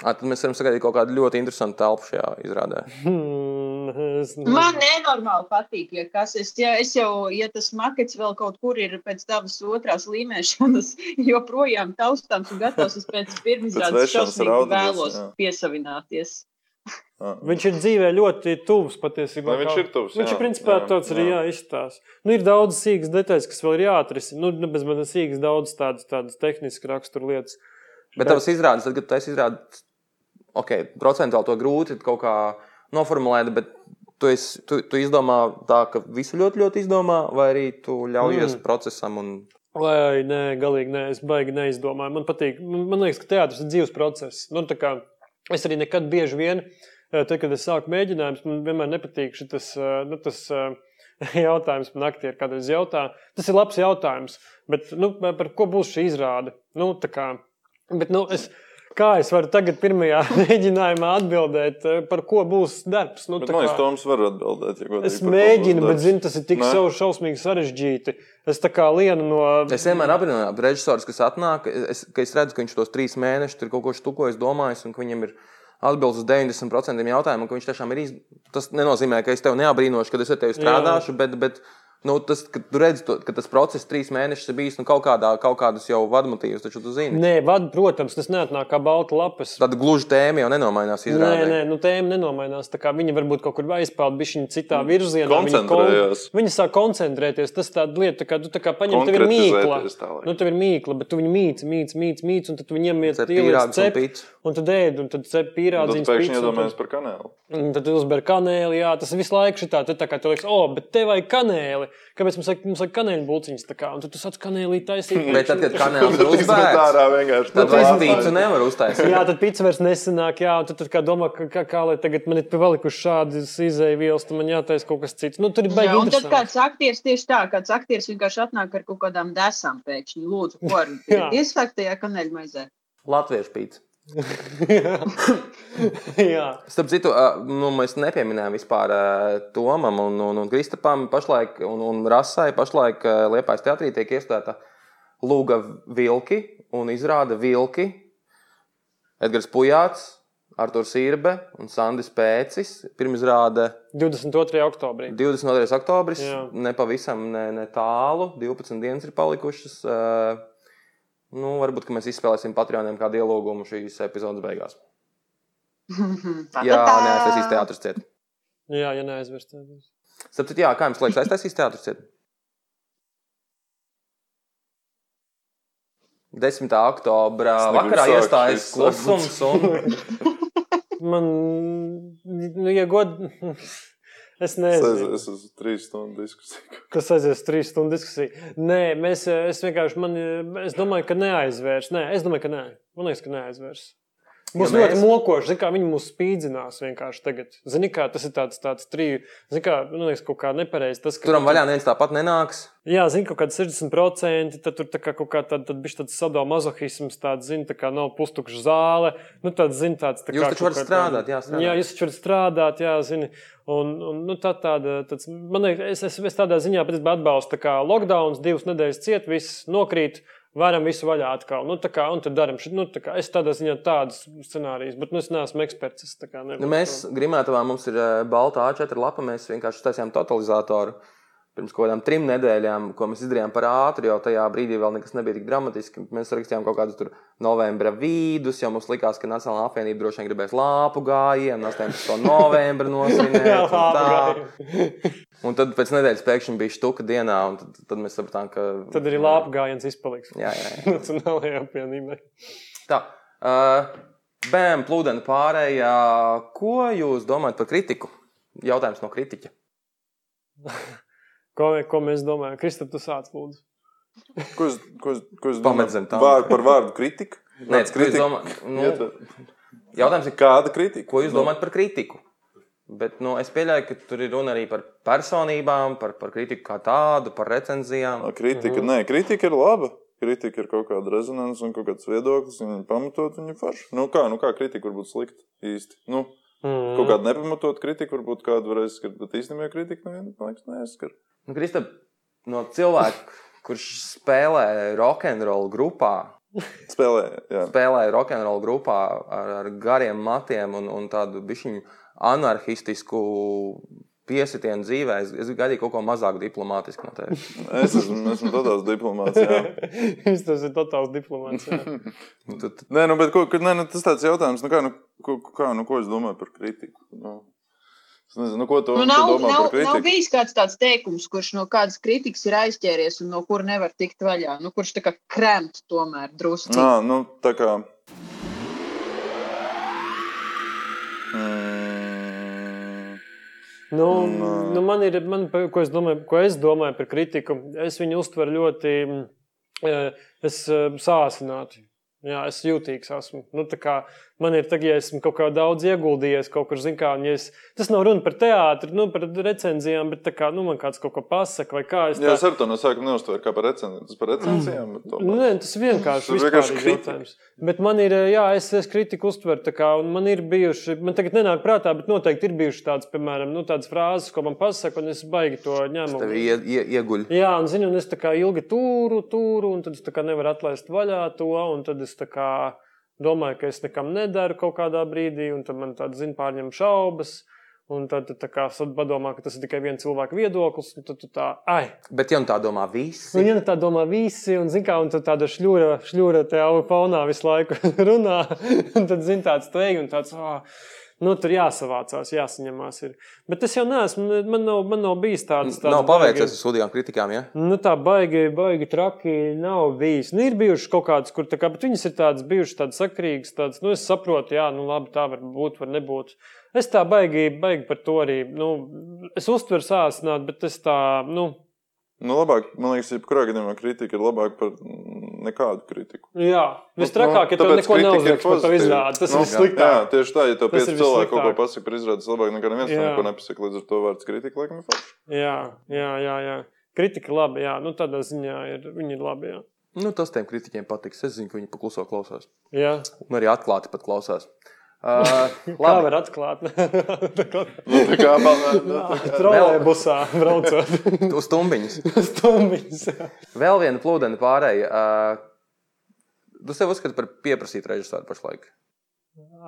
Tad mēs varam sagaidīt kaut kādu ļoti interesantu telpu šajā izrādē. Man nenormāli patīk, ja kas es, ja es jau, ja tas makets vēl kaut kur ir pēc tavas otrās līmēšanas, joprojām taustāms un gatavs, es pēc pirmizrādes šausmīgi vēlos jā. piesavināties. Viņš ir dzīvē ļoti tuvs patiesībā. Nē, viņš ir tuvs. Viņš ir principā jā, tāds arī jāizstāsta. Nu, ir daudz sīgas detaļas, kas vēl ir jāatrisina. Nu, bez manas sīgas daudz tādas, tādas tehniskas rakstura lietas. Bet tavs izrādes, tad, kad tu esi izrādījis, ok, procentuāli to grūti kaut kā noformulēt, bet tu, esi, tu, tu izdomā tā, ka visu ļoti, ļoti izdomā, vai arī tu ļaujies mm. procesam un Vai nē, galīgi nē, es baigi neizdomāju. Man patīk, man liekas, ka teātris ir dzīves process. Nu, kā, es arī nekad bieži vien, eh, tad, kad es sāku mēģinājumus, man vienmēr nepatīk šis eh, nu, tas, eh, jautājums. Man aktieri kādreiz jautā, tas ir labs jautājums, bet nu, par ko būs šī izrāde? Nu, kā, Bet, nu, es, kā es varu tagad, pirmajā mēģinājumā, atbildēt, eh, par ko būs darbs? Nu, bet, man liekas, Toms var atbildēt. Ja es mēģinu, bet zinu, tas ir tik savu šausmīgi sarežģīti. Es tā kā lienu no. Es vienmēr apbrīnoju režisorus, kas atnāk, es, ka es redzu, ka viņš tos trīs mēnešus tur kaut ko štukojis, domājis, un ka viņam ir atbildes uz 90% jautājumu, ka viņš tiešām ir. Iz... Tas nenozīmē, ka es tevi neabrīnošu, kad es ar tevi strādāšu, Jā. bet, bet Nu, tas, ka tu redzi, to, ka tas process trīs mēnešus ir bijis nu, kaut, kādā, kaut kādas jau vadmotīvas, taču tu zini. Nē, vad, protams, tas neatnāk kā balta lapas. Tad gluži tēma jau nenomainās. Izrādē. Nē, nē, nu, tēma nenomainās. Viņa varbūt kaut kur aizpeld bišķiņu citā mm. virzienā. Viņa, kon... viņa sāk koncentrēties. Tas tāda lieta, tā kā tu tā kā paņem, tev ir mīkla. Nu, tev ir mīkla, bet tu viņu mīci, mīci, mīci, mīci, un tad tu viņiem iet ieliec cep, un, un tad ēd, un tad cep pīrādziņas. Tad pēkšņi iedomājies par kanēlu. Un tad uzber kanēli, jā, tas visu laiku šitā, tad tā kā tu liekas, o, oh, bet tev vajag kanēli. Kāpēc mums vajag, mums vajag kanēļu buļciņas? Tā kā, un tad tu sāc kanēlī taisīt. Bet tad, kad kanēlis ir uzbērts, tad vairs pīcu nevar uztaisīt. Jā, tad pīca vairs nesanāk, jā, un tad, tad kā domā, ka, kā, kā lai tagad man ir palikuši šādas izēja vielas, tad man jātaisa kaut kas cits. Nu, tur ir baigi. Jā, un tad kāds aktieris tieši tā, kāds aktieris vienkārši atnāk ar kaut kādām desām pēkšņi. Lūdzu, ko ar ieslēgtajā kanēļu maizē? Latviešu pīci. Jā. Starp citu, nu, mēs nepieminējām vispār Tomam un, un, un Kristapam pašlaik, un, un Rasai pašlaik Liepājas teatrī tiek iestāta Lūga Vilki un izrāda Vilki, Edgars Pujāts, Arturs Irbe un Sandis Pēcis. Pirmizrāde 22. oktobrī. 22. oktobris, nepavisam ne, ne tālu, 12 dienas ir palikušas. Uh, Nu, varbūt mēs izspēlēsim Patreoniem kādu ielūgumu šīs epizodes beigās. Jā, neaiztaisīs teātris ciet. Jā, ja neaizvērst. tad būs. Sapratu, jā, kā jums liekas, aiztaisīs teātris? ciet? 10. oktobra vakarā iestājas klusums. Un... Man, nu, ja god, es Es, nezinu. es esmu trīs stundu diskusiju. Tas aizies trīs stundu diskusiju. Nē, mēs, es vienkārši, man, es domāju, ka neaizvērs. Nē, es domāju, ka nē. Man liekas, ka neaizvērs. Būs Ja ļoti mēs- mokoši. Zini, kā viņi mūs spīdzinās vienkārši tagad. Zini, kā tas ir tāds, tāds triju. Zini, kā, man liekas, kaut kā nepareizi. Tas, ka Turam tu- vaļā neviens tāpat nenāks. Jā, zini, kaut kāda 60%, tad tur tā kā kaut kā tāda, bija tāds sadomazohisms, tāds, zini, tā kā nav pustukša zāle. Nu, tāds, zini, tāds, tā Jūs kā taču kaut varat strādāt, tāda- jā, strādāt. Jā, jūs taču varat strādāt, jā, zini. Un, un nu, tā tāda, tāds, man liekas, es, es, es tādā ziņā patiesībā atbalstu, tā kā lockdowns, divas nedēļas ciet, viss nokrīt. Varam visu vaļā atkal. Nu, tā kā, un tad darām. Nu, tā kā, es tādā ziņā tādus scenārijus, bet nu, es neesmu eksperts. Es kā Nu, mēs Grimētavā mums ir eh, balta A4 lapa. Mēs vienkārši taisījām totalizatoru pirms kaut kādām trim nedēļām, ko mēs izdarījām par ātru, jo tajā brīdī vēl nekas nebija tik dramatiski. Mēs rakstījām kaut kādus tur novembra vidus, jo mums likās, ka Nacionālā apvienība droši vien gribēs lāpu gājienu, 18. novembra nosinēt. Jā, un. Un tad pēc nedēļas pēkšņi bija štuka dienā, un tad, tad mēs sapratām, ka. Tad arī lāpu gājiens izpaliks. Jā, jā, jā. Nacionālajā apvienībā. Tā. Uh, Bēm, plūdeni pārējā. Ko jūs domājat par kritiku? Jautājums no kritiķa. Ko, ko mēs domājam? Kristap, tu sāc lūdzu. Ko es, ko es, ko es domāju? Vārdu par vārdu kritika? Nē, jūs kritika. domājat? Nu, jautājums ir, Kāda kritika? ko jūs domājat par kritiku? Bet nu, es pieļauju, ka tur ir runa arī par personībām, par, par kritiku kā tādu, par recenzijām. Kritika, nē, kritika ir laba. Kritika ir kaut kāda rezonance un kaut kāds viedoklis. Viņa ir pamatot, viņa ir forša. Nu, kā, nu, kā kritika var būt slikta īsti? Nu, Mm. kaut kāda nepamatot kritika, varbūt kāda varēs skart, bet īstenībā kritika nevienu, man liekas, neskar. Nu, Kristap, no cilvēka, kurš spēlē rokenrolu grupā, Spēlē, jā. spēlē rokenrolu grupā ar, ar gariem matiem un, un tādu bišķiņu anarchistisku piesitienu dzīvē, es, es gaidīju kaut ko mazāk diplomātisku no tevis. Es esmu, esmu tādās diplomāts, jā. Viņš tas ir totāls diplomāts. Nu, tu- tu- Nē, nu, bet ko, nē, nu, tas tāds jautājums, nu, kā, nu, ko, kā, nu, ko es domāju par kritiku? Nu, es nezinu, nu, ko tu, Nu, tu nav, domā nav, par nav kritiku? bijis kāds tāds teikums, kurš no kādas kritikas ir aizķēries un no kura nevar tikt vaļā. Nu, kurš tā kā kremt tomēr drusku. Nā, nu, tā kā. Nu, Un, ā, nu man ir, man, ko, es domāju, ko es domāju par kritiku, es viņu uztveru ļoti eh, es, eh, sāsināti. Jā, es jūtīgs esmu. Nu, tā kā man ir tagad, ja esmu kaut kā daudz ieguldījies, kaut kur, zin kā, un ja es, tas nav runa par teātri, nu, par recenzijām, bet tā kā, nu, man kāds kaut ko pasaka, vai kā es Jā, tā... es arī to no sākuma neuztvēru kā par recenzijām. Tas par recenzijām. tomēr. Nē, tas vienkārši ir vienkārši jautājums. Bet man ir, jā, es, es kritiku uztveru, tā kā, un man ir bijuši, man tagad nenāk prātā, bet noteikti ir bijušas tādas, piemēram, nu, tādas frāzes, ko man pasaka, un es baigi to ņemu. Tev ie, ie, ieguļ. Jā, un, zini, un es tā kā ilgi tūru, tūru, un tad es tā kā nevaru atlaist vaļā to, un tad es tā kā domāju, ka es nekam nedaru kaut kādā brīdī, un tad man tāda, zini, pārņem šaubas. Un tad tu padomā, ka tas ir tikai viens cilvēks viedoklis, un tad tu tā, ai, Bet ja nu tā domā visi, Un, ja nu tā domā visi, un zin, kā, un tad tāda šļūra, šļūra tajā fonā visu laiku runā, un tad zina tāds teigi un tāds. Oh, Nu, tur jāsavācās, jāsaņemās. Ir. Bet es jau neesmu, man nav, man nav bijis tāds. tāds nav paveicies ar sūdīgām kritikām, ja? Nu, tā baigi, baigi traki nav bijis. Nu, ir bijušas kaut kādas, kur tā kā, bet viņas ir tādas bijušas tādas sakrīgas, tādas, nu, es saprotu, jā, nu, labi, tā var būt, var nebūt. Es tā baigi, baigi par to arī, nu, es uztveru sāsināt, bet es tā, nu, Nu, labāk, man liekas, jebkurā gadījumā kritika ir labāka par nekādu kritiku. jā, Nu, vistrakāk, ja tev tāpēc neko neuzliks par to izrādi. Tas Nu, ir sliktāk. Jā, tieši tā, ja tev pieci cilvēki kaut ko pasaka par izrādi, tas labāk nekā neviens neko nepasaka. Līdz ar to vārds kritika, laikam, ir forši. Jā, jā, jā, jā. Kritika labi, jā, nu, tādā ziņā ir, viņi ir labi, jā. Nu, tas tiem kritiķiem patiks. Es zinu, ka viņi pakluso klausās. jā. Un arī atklāti pat klausās. Uh, Kā var atklāt? Tā kā Nu, tā kā paldies. Trolēbusā braucot uz stumbiņas. stumbiņas. Vēl viena plūdena pārēja. Uh, tu sev uzskati par pieprasītu režisoru pašlaik.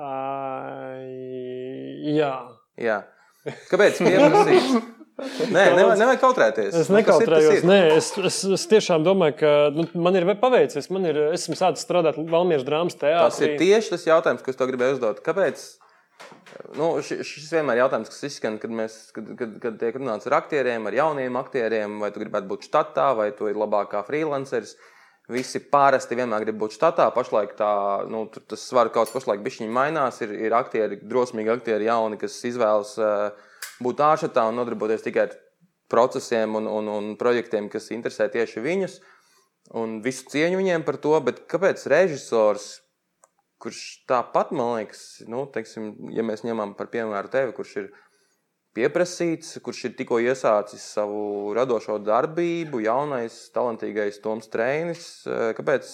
Ai, Jā. Jā. Kāpēc pieprasīt? Nē, nevajag, nevajag kautrēties. Es Nu, ir, nekautrējos. ir. Nē, es, es, es tiešām domāju, ka nu, man ir paveicies. Man ir, esmu sācis strādāt Valmieras drāmas Tas ir teātrī. tieši tas jautājums, ko es tev gribēju uzdot. Kāpēc Nu, ši- šis vienmēr ir jautājums, kas izskan, kad, mēs, kad, kad, kad tiek runāts ar aktieriem, ar jauniem aktieriem, vai tu gribētu būt štatā, vai tu esi labākā freelanceris. Visi parasti vienmēr grib būt štatā. Pašlaik tā, nu, tas svaru kaut kas pašlaik bišķiņi mainās. Ir, ir aktieri, drosmīgi aktieri jauni, kas izvēlas uh, būt ārštatā un nodarboties tikai ar procesiem un, un, un projektiem, kas interesē tieši viņus. Un visu cieņu viņiem par to, bet kāpēc režisors, kurš tāpat, man liekas, nu, teiksim, ja mēs ņemam par piemēru tevi, kurš ir pieprasīts, kurš ir tikko iesācis savu radošo darbību, jaunais, talantīgais Toms Trēnis, eh, kāpēc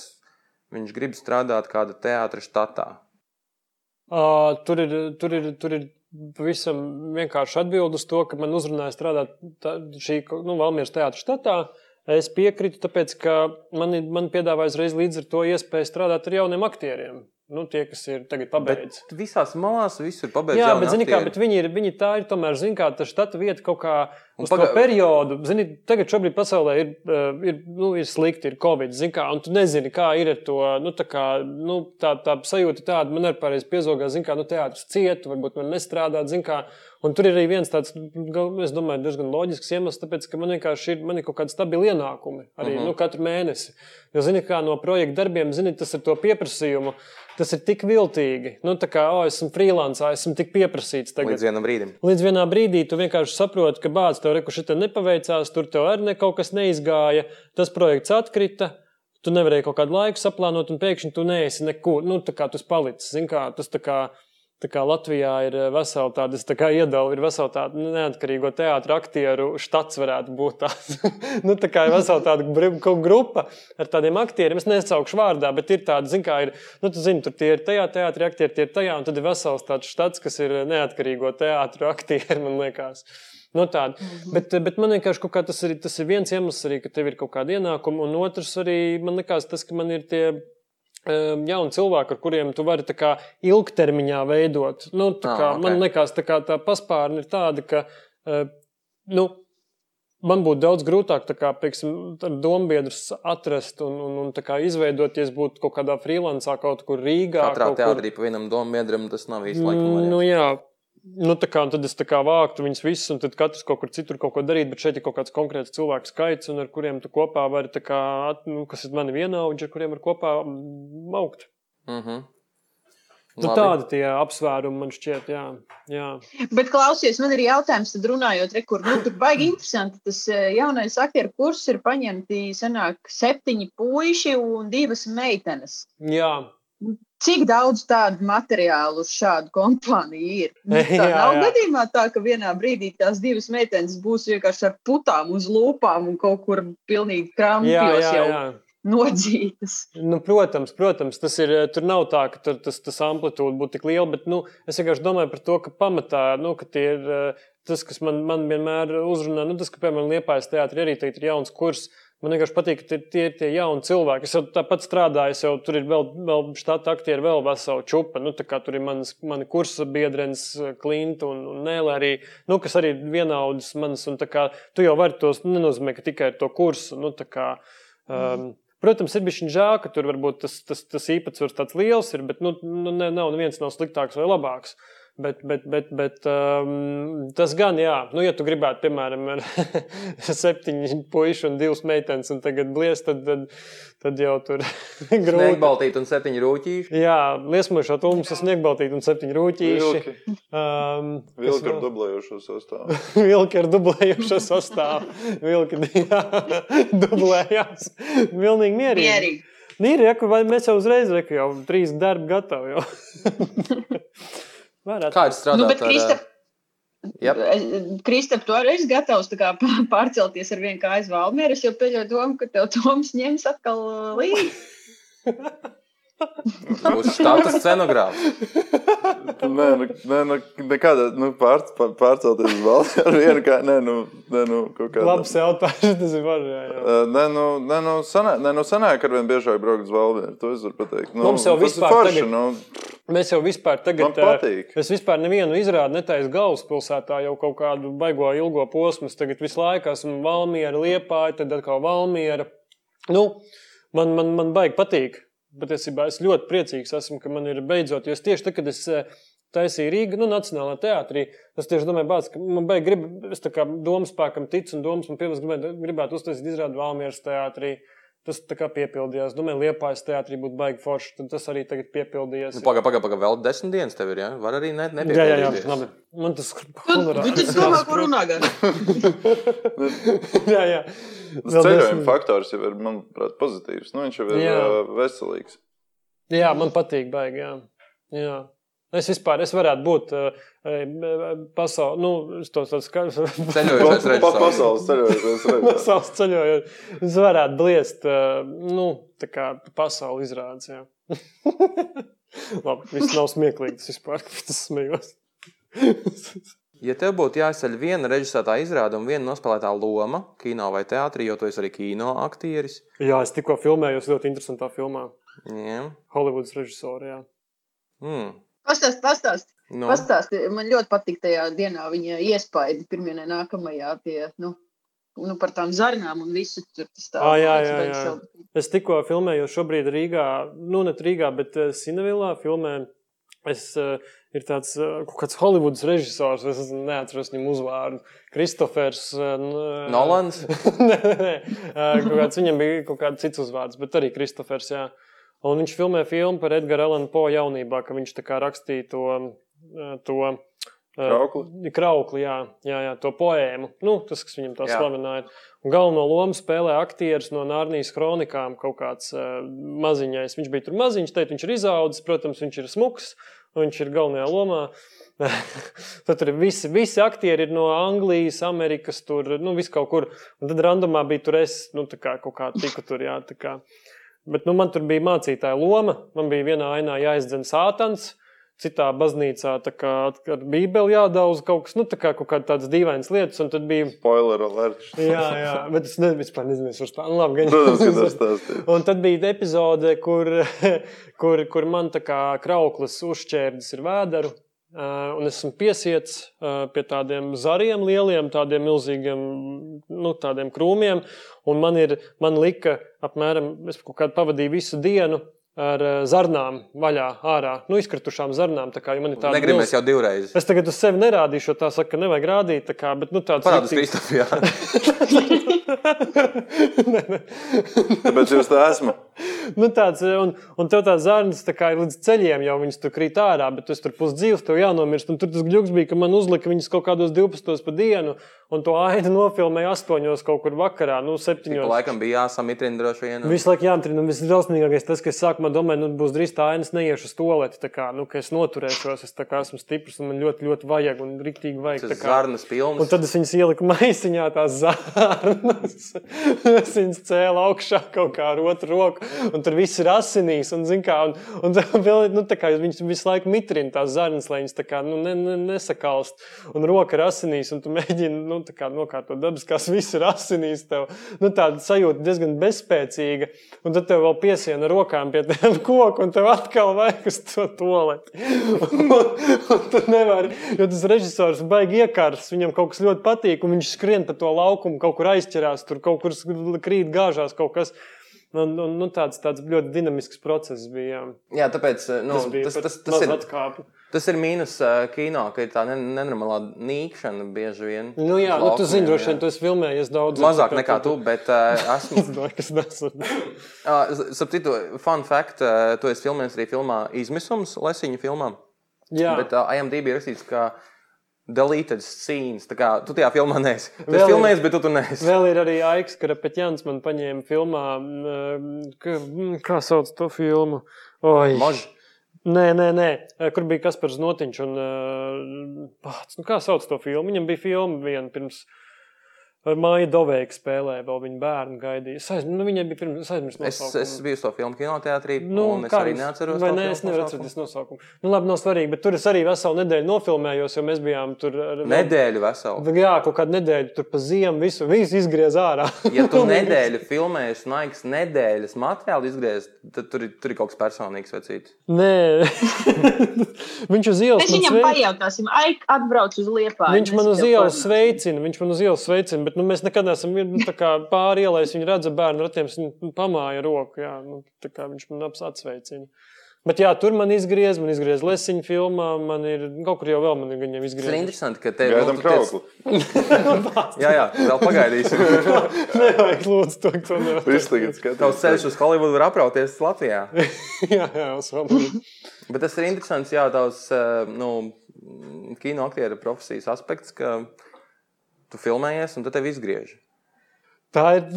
viņš grib strādāt kāda teātris štatā? Uh, tur, ir, tur, ir, tur ir pavisam vienkārši atbild uz to, ka man uzrunāja strādāt tā, šī nu, Valmieras teātris štatā. Es piekrītu, tāpēc, ka man, man piedāvāja uzreiz līdz ar to iespēju strādāt ar jauniem aktieriem. Nu, tie, kas ir tagad pabeiguši. Bet visās malās viss ir pabeigts. Jā, bet zini, kā, bet viņi ir, viņi tā ir tomēr, zini, kā tā štata vieta kaut kā uz paga... to periodu. Zini, tagad šobrīd pasaulē ir, eh, ir, nu, ir slikti, ir covid, zini, kā, un tu nezini, kā ir ar to, nu, tā kā, nu, tā, tā sajūta tāda, man arī pareizi piezogā, zini, kā, nu, teātris cietu, varbūt man nestrādāt, zini, kā, un tur ir arī viens tāds, es domāju, diezgan loģisks iemesls, tāpēc, ka man vienkārši ir, man ir kaut kādi stabili ienākumi arī, uh -huh. nu, katru mēnesi. Jo, zini, kā no projekta darbiem, zini, tas ar to pieprasījumu, tas ir tik viltīgi. Nu, tā kā, o, esmu freelance, esmu tik pieprasīts tagad. Līdz vienam brīdim. Līdz vienā brīdī tu vienkārši saproti, ka bācis tev rekuši te nepaveicās, tur tev arī ne kaut kas neizgāja, tas projekts atkrita. Tu nevarēji kaut kādu laiku saplānot, un pēkšņi tu neesi nekur. Nu, tā kā tas palicis. Zini, kā, tas tā kā, tā kā Latvijā ir vesela tāda, tā iedalu, ir vesela tāda neatkarīgo teātra aktieru štats varētu būt tāds. nu, tā kā ir vesela tāda grupa ar tādiem aktieriem. Es nesaukšu vārdā, bet ir tāda, zini, kā ir, nu, tu zini, tur tie ir tajā teātrī aktieri, tie ir tajā, un tad ir vesels tāds štats, kas ir neatkarīgo teātru aktieri, man liekas. Nu, tāda. bet, bet man vienkārši kā tas ir, tas ir viens iemesls, arī, ka tev ir kaut kāda ienākuma, un otrs arī man liekas, tas, ka man ir tie jauni cilvēki, ar kuriem tu vari kā ilgtermiņā veidot. Nu, Ah, kā, ok. Man liekas, tā, tā paspārne ir tāda, ka uh, nu, man būtu daudz grūtāk tā kā, pieksim, ar dombiedrus atrast un, un, un tā kā izveidoties, būt kaut kādā freelancā, kaut kur Rīgā. Katrā kaut kur- teātrī pa vienam dombiedram tas nav īsti laikam. Nu, jā. Nu, tā kā, tad es tā kā vāktu viņus visus, un tad katrs kaut kur citur kaut ko darīt. Bet šeit ir kaut kāds konkrēts cilvēku skaits, un ar kuriem tu kopā vari, kā, nu, kas ir mani vienaudži, ar kuriem var kopā mm, augt. Mhm. Nu, Labi. tādi tie apsvērumi man šķiet, jā. jā. Bet klausies, man ir jautājums, tad runājot, re, kur nu, tur baigi interesanti. Tas eh, jaunais aktieru kurs ir paņemti senāk septiņi puiši un divas meitenes. jā. Cik daudz tādu materiālu šādu kompāniju ir? Nu, Tā Jā, nav jā. gadījumā tā, ka vienā brīdī tās divas meitenes būs vienkārši ar putām uz lūpām un kaut kur pilnīgi krampjos jau nodzītas. Nu, protams, protams, tas ir. Tur nav tā, ka tur tas, tas amplitūda būtu tik liela, bet nu, es vienkārši domāju par to, ka pamatā nu, ka tie ir eh, tas, kas man, man vienmēr uzrunā. Nu, tas, ka, piemēram, Liepājas teātrī arī tagad ir jauns kurs. Man vienkārši patīk, ka tie, ir tie jauni cilvēki. Es jau tāpat strādāju, jau tur ir vēl, vēl štāta aktieri, vēl vesela čupa. Nu, tur ir manas, mani kursa biedrenes, Klinta un, un Nēlē arī, nu, kas arī ir vienaudas manas. Kā tu jau vari tos, nenozīmē, ka tikai ar to kursu. Nu, kā, um, Protams, ir bijis žēl, ka tur varbūt tas, tas, tas īpatsvars tāds liels ir, bet nu, nu, ne, nav neviens nav sliktāks vai labāks. Bet, bet, bet, bet um, tas gan, jā, nu, ja tu gribētu, piemēram, ar septiņu puišu un divas meitenes, un tagad bliest, tad, tad, tad jau tur grūti. Sniegbaltīt un septiņi rūtīši. Jā, liesmošot ulmus, sniegbaltīt un septiņi rūtīši. Vilki. Um, Vilki ar dublējošo sastāvu. Vilki ar dublējušo sastāvu. Vilki jā, dublējās. Vilnīgi mierīgi. Mierīgi. Nīri, ja, vai mēs jau uzreiz reku, jau trīs darbi gatavi. Varētu. Kā ir strādāt Nu, bet, ar... Kristap, Jep. Kristap, tu arī esi gatavs kā pārcelties ar vienu kāju uz Valmieru. Es jau pieļauju domu, ka tev Toms ņems atkal uh, līdzi. Būs štāta scenogrāfs. Nē, nu, nē, nu, nekādā nu, pār, pār, pārcelties uz valsts ar vienu kā. Nē, nu, nē, nu, kaut kādā. Labs jautājums. Tas ir jā. Uh, Nē, nu, nē, nu, sanāk, nē, nu, sanāk ar vien biežāk braukt uz Valmieru. To es varu pateikt. Nu, Mums jau vispār forši, tagad- Nu, Mēs jau vispār tagad. Man patīk. Es vispār nevienu izrādu netaisu galvaspilsētā jau kaut kādu baigo ilgo posmu. Tagad visu laiku esmu Valmiera, Liepāja, tad atkal Valmiera. Nu, man, man, man baigi patīk. Patiesībā es ļoti priecīgs esmu, ka man ir beidzot, jo tieši tad, kad es eh, taisīja Rīga, nu, Nacionālā teātrī. Es tieši domāju, bāc, ka man beig grib, es tā kā domas spēkam ticu un domas man pirms gribētu, gribētu uztaisīt izrādu Valmieras teātrī. Tas tā kā piepildījās. Domāju, Liepājas teātrī būtu baigi forši, tad tas arī tagad piepildījās. Nu, Pagaid, pagaid, pagaid, vēl desmit dienas tev ir. Ja? Var arī ne, Jā, jā, jā, nepiepildīties. labi. Man tas runā gan? jā, jā. Tas Vēl ceļojuma desmit- faktors jau ir, manuprāt, pozitīvs. Nu, viņš jau ir Jā. veselīgs. Jā, man patīk, baigi. Jā. Jā. Es vispār es varētu būt uh, pasaulē, nu, es to tādu skaidru. Ceļojošais Pa, režisors. pasaules ceļojums. Pasaules ceļojot, es varētu bliest, uh, nu, tā kā pasauli izrādes. Labi, viss nav smieklīgi, tas vispār, ka tas smējos. Ja tev būtu jāizceļ viena režisētā izrāde un viena nospēlētā loma, kino vai teātrī, jo tu esi arī kino aktieris, Jā, es tikko filmējos ļoti interesantā filmā. jā. Holivudas režisorā. Mm. Pastāst, pastāst. Nu, pastāst. Man ļoti patīk tajā dienā viņa iespaidi pirmajā, nākamajā pie, nu, nu, par tām zarnām un visu tur. Tas tā, Ā, jā, jā, jā. šaubīgi. Es tikko filmēju šobrīd Rīgā, nu, ne Rīgā, bet uh, Sinevilā filmē. Es uh, ir tāds uh, kaut kāds Holivudas režisors, es neatceros viņu uzvārdu. Kristofers. Uh, Nolans? nē, nē, nē. Uh, kaut kāds, viņam bija kaut kāds cits uzvārds, bet arī Kristofers. Jā. Un viņš filmē filmu par Edgara Alana Po jaunībā, ka viņš tā kā rakstīja to. uh, to uh, Kraukli? Kraukli, jā, jā, jā, to poēmu. Nu, tas, kas viņam tā Jā. slavenā ir. Un galveno lomu spēlē aktieris no Nārnijas kronikām, kaut kāds uh, maziņais. Viņš bija tur maziņš, teikt, viņš ir izaudzis, protams, viņš ir smuks, un viņš ir galvenajā lomā. tad tur visi, visi aktieri ir no Anglijas, Amerikas, tur, nu, vis kaut kur. Un tad randomā bija tur es, nu, tā kā kaut kā tiku tur, jā, tā kā. Bet, nu, man tur bija mācītāja loma, man bija vienā ainā jāizdzen sātans, citā baznīcā kā ar bībeli jādauz kaut kas, nu, tā kā kaut kāda tādas dīvainas lietas, un tad bija Spoiler alert. Jā, jā, bet es ne, vispār nezinu, kurš tā nu, labi, gan- Protams, ka tas stāstīt. Un tad bija epizode, kur, kur, kur man tā kā krauklis uzšķērdis ir vēderu. Uh, un esmu piesiets uh, pie tādiem zariem, lieliem, tādiem milzīgiem, nu, tādiem krūmiem. Un man ir, man lika apmēram, es kaut kādu pavadīju visu dienu ar uh, zarnām vaļā ārā, nu, izkritušām zarnām. Tā kā jo man ir tāda Negribēs milz- jau divreiz. Es tagad uz sevi nerādīšu, jo tā saka, ka nevajag rādīt. Tā kā, bet, nu, tāds Parādās rīktīgs- Kristofijā. Tāpēc jūs tā esmu. nu, tāds, un, un tev tā zārnas tā kā ir līdz ceļiem, jau viņas tur krīt ārā, bet tu tur pusdzīvs, tev jānomirst. Un tur tas gluži bija, ka man uzlika viņas kaut kādos 12 pa dienu, un to ainu nofilmēja 8 kaut kur vakarā, nu, 7. Laikam bija jāsamitrina droši vien. Visu laiku jāatrina, un visdrausmīgākais tas, ka es sākumā domāju, nu, būs drīz tā ainas neiešu uz toleti, tā kā, nu, ka es noturēšos, es tā kā esmu stiprs, un man ļoti, ļoti vajag, un riktīgi vajag. Tas kā- zarnas Un tad es viņas ieliku maisiņā, tās zārnas. es viņas cēlu augšā kaut kā ar otru roku, un tur viss ir asinīs. Un, zin kā, un, un vēl, nu, kā viņas visu laiku mitrina tās zarnas, lai viņas kā, nu, ne, ne, nesakalst. Un roka ir asinīs, un tu mēģini nu, kā nokārtot dabas, kas viss ir asinīs. Tev, nu, tāda sajūta diezgan bezspēcīga. Un tad tev vēl piesiena rokām pie tiem koku, un tev atkal vajag uz to toleti. un, un tu nevari, jo tas režisors baigi iekārs, viņam kaut kas ļoti patīk, un viņš skrien pa to laukumu, kaut kur aizķerās, tur kaut kur krīt, gāžās kaut kas. Un, un, nu, tāds, tāds ļoti dinamisks process bija. Jā. Jā, tāpēc nu, Tas bija tas, tas, tas, ir, atkāpe. tas ir mīnus uh, kino, ka ir tā ne- nenormālā nīkšana bieži vien. Nu, jā, nu, tu zini, droši vien tu esi filmējies daudz. Mazāk nekā tu, bet uh, esmu. Es domāju, kas nesur. Sapratu, fun fact, uh, tu esi filmējis arī filmā Izmisums, Lesiņa filmā. Jā, Bet uh, IMDb ir rakstīts, ka deleted scenes. Tā kā tu tajā filmā neesi. Tu esi filmējis, bet tu tur neesi. Vēl ir arī Aiks, ka Peķēns man paņēma filmā, mm, kā sauc to filmu. Oi. Mož. Nē, nē, nē, kur bija Kaspars Notiņš un uh, pats, nu, kā sauc to filmu? Viņam bija filma viena pirms. Māja Doveika spēlēja, vēl viņa bērnu gaidīja. Es aizmirsu, nu, viņai bija pirms, es aizmirsu Es, es biju to filmu kinoteātrī, Nu, un es arī neatceros. Vai to ne, es nevaru atcerēties nosaukumu. Nu, labi, nav svarīgi, bet tur es arī veselu nedēļu nofilmējos, jo mēs bijām tur. Ar, Nedēļu veselu. Jā, kaut kādu nedēļu tur pa ziemu visu, visu izgriez ārā. Ja tu nedēļu filmējies un aiks nedēļas materiālu izgriezt, tad tur, ir- tur ir kaut kas personīgs vecīt. Nē, viņš uz ielas Mēs viņam sveic- pajautāsim, Aik, atbrauc uz Liepāju. Viņš man uz ielas sveicina, viņš man uz ielas sveicina, bet nu, mēs nekad neesam nu, tā kā pāri ielai. Viņa redz bērnu ratiem, viņa pamāja roku. Jā, nu, tā kā viņš man aps- atsveicina. Bet jā, tur man izgriez, man izgriez lesiņu filmā, man ir kaut kur jau vēl man ir viņiem Tas ir interesanti, ka tev Gaidām kraukli. Jā, jā, vēl pagaidīsim. Nevajag lūdzu to, to nevajag. Viss tagad Tavs skatās. ceļš uz Holivudu var aprauties Latvijā. jā, jā, uz Hollywood. Bet tas ir interesants, jā, tavs eh, nu, kino aktiera profesijas aspekts, ka tu filmējies un tad tev izgriež. Tā ir.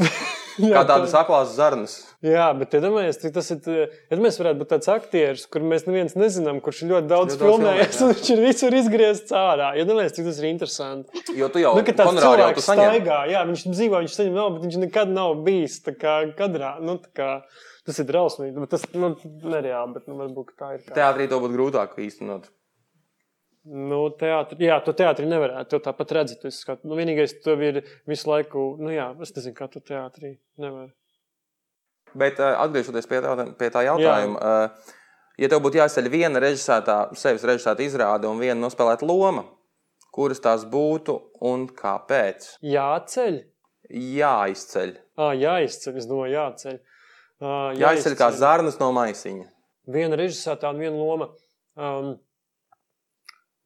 Jā, Kā tā- tādas aklās zarnas. Jā, bet iedomājieties, cik tas ir. Ja mēs varētu būt tāds aktieris, kur mēs neviens nezinām, kurš ir ļoti daudz filmējies, un viņš ir visur izgriezts ārā. Iedomājieties, cik tas ir interesanti. Jo tu jau Nu, tāds tu cilvēks staigā, jā, viņš dzīvo, viņš saņem naudu, bet viņš nekad nav bijis tā kā kadrā. Nu, tā kā, tas ir drausmīgi, bet tas nu, nereāli, bet nu, varbūt tā ir. Kā. Teātrī to būtu grūtāk īstenot. Nu, teātri, jā, to teātrī nevarētu. To tāpat redzēt. Tu skat, nu, vienīgais, tev ir visu laiku, nu jā, es nezinu, kā tu teātrī nevar. Bet uh, atgriežoties pie tā, pie tā jautājuma, uh, ja tev būtu jāceļ viena režisētā, sevis režisēta izrāde un viena nospēlēta loma, kuras tās būtu un kāpēc? Jāceļ. Jāizceļ. À, jāizceļ, es domāju, jāceļ. À, Jāizceļ kā zarnas no maisiņa. Viena režisētā un viena loma. Um,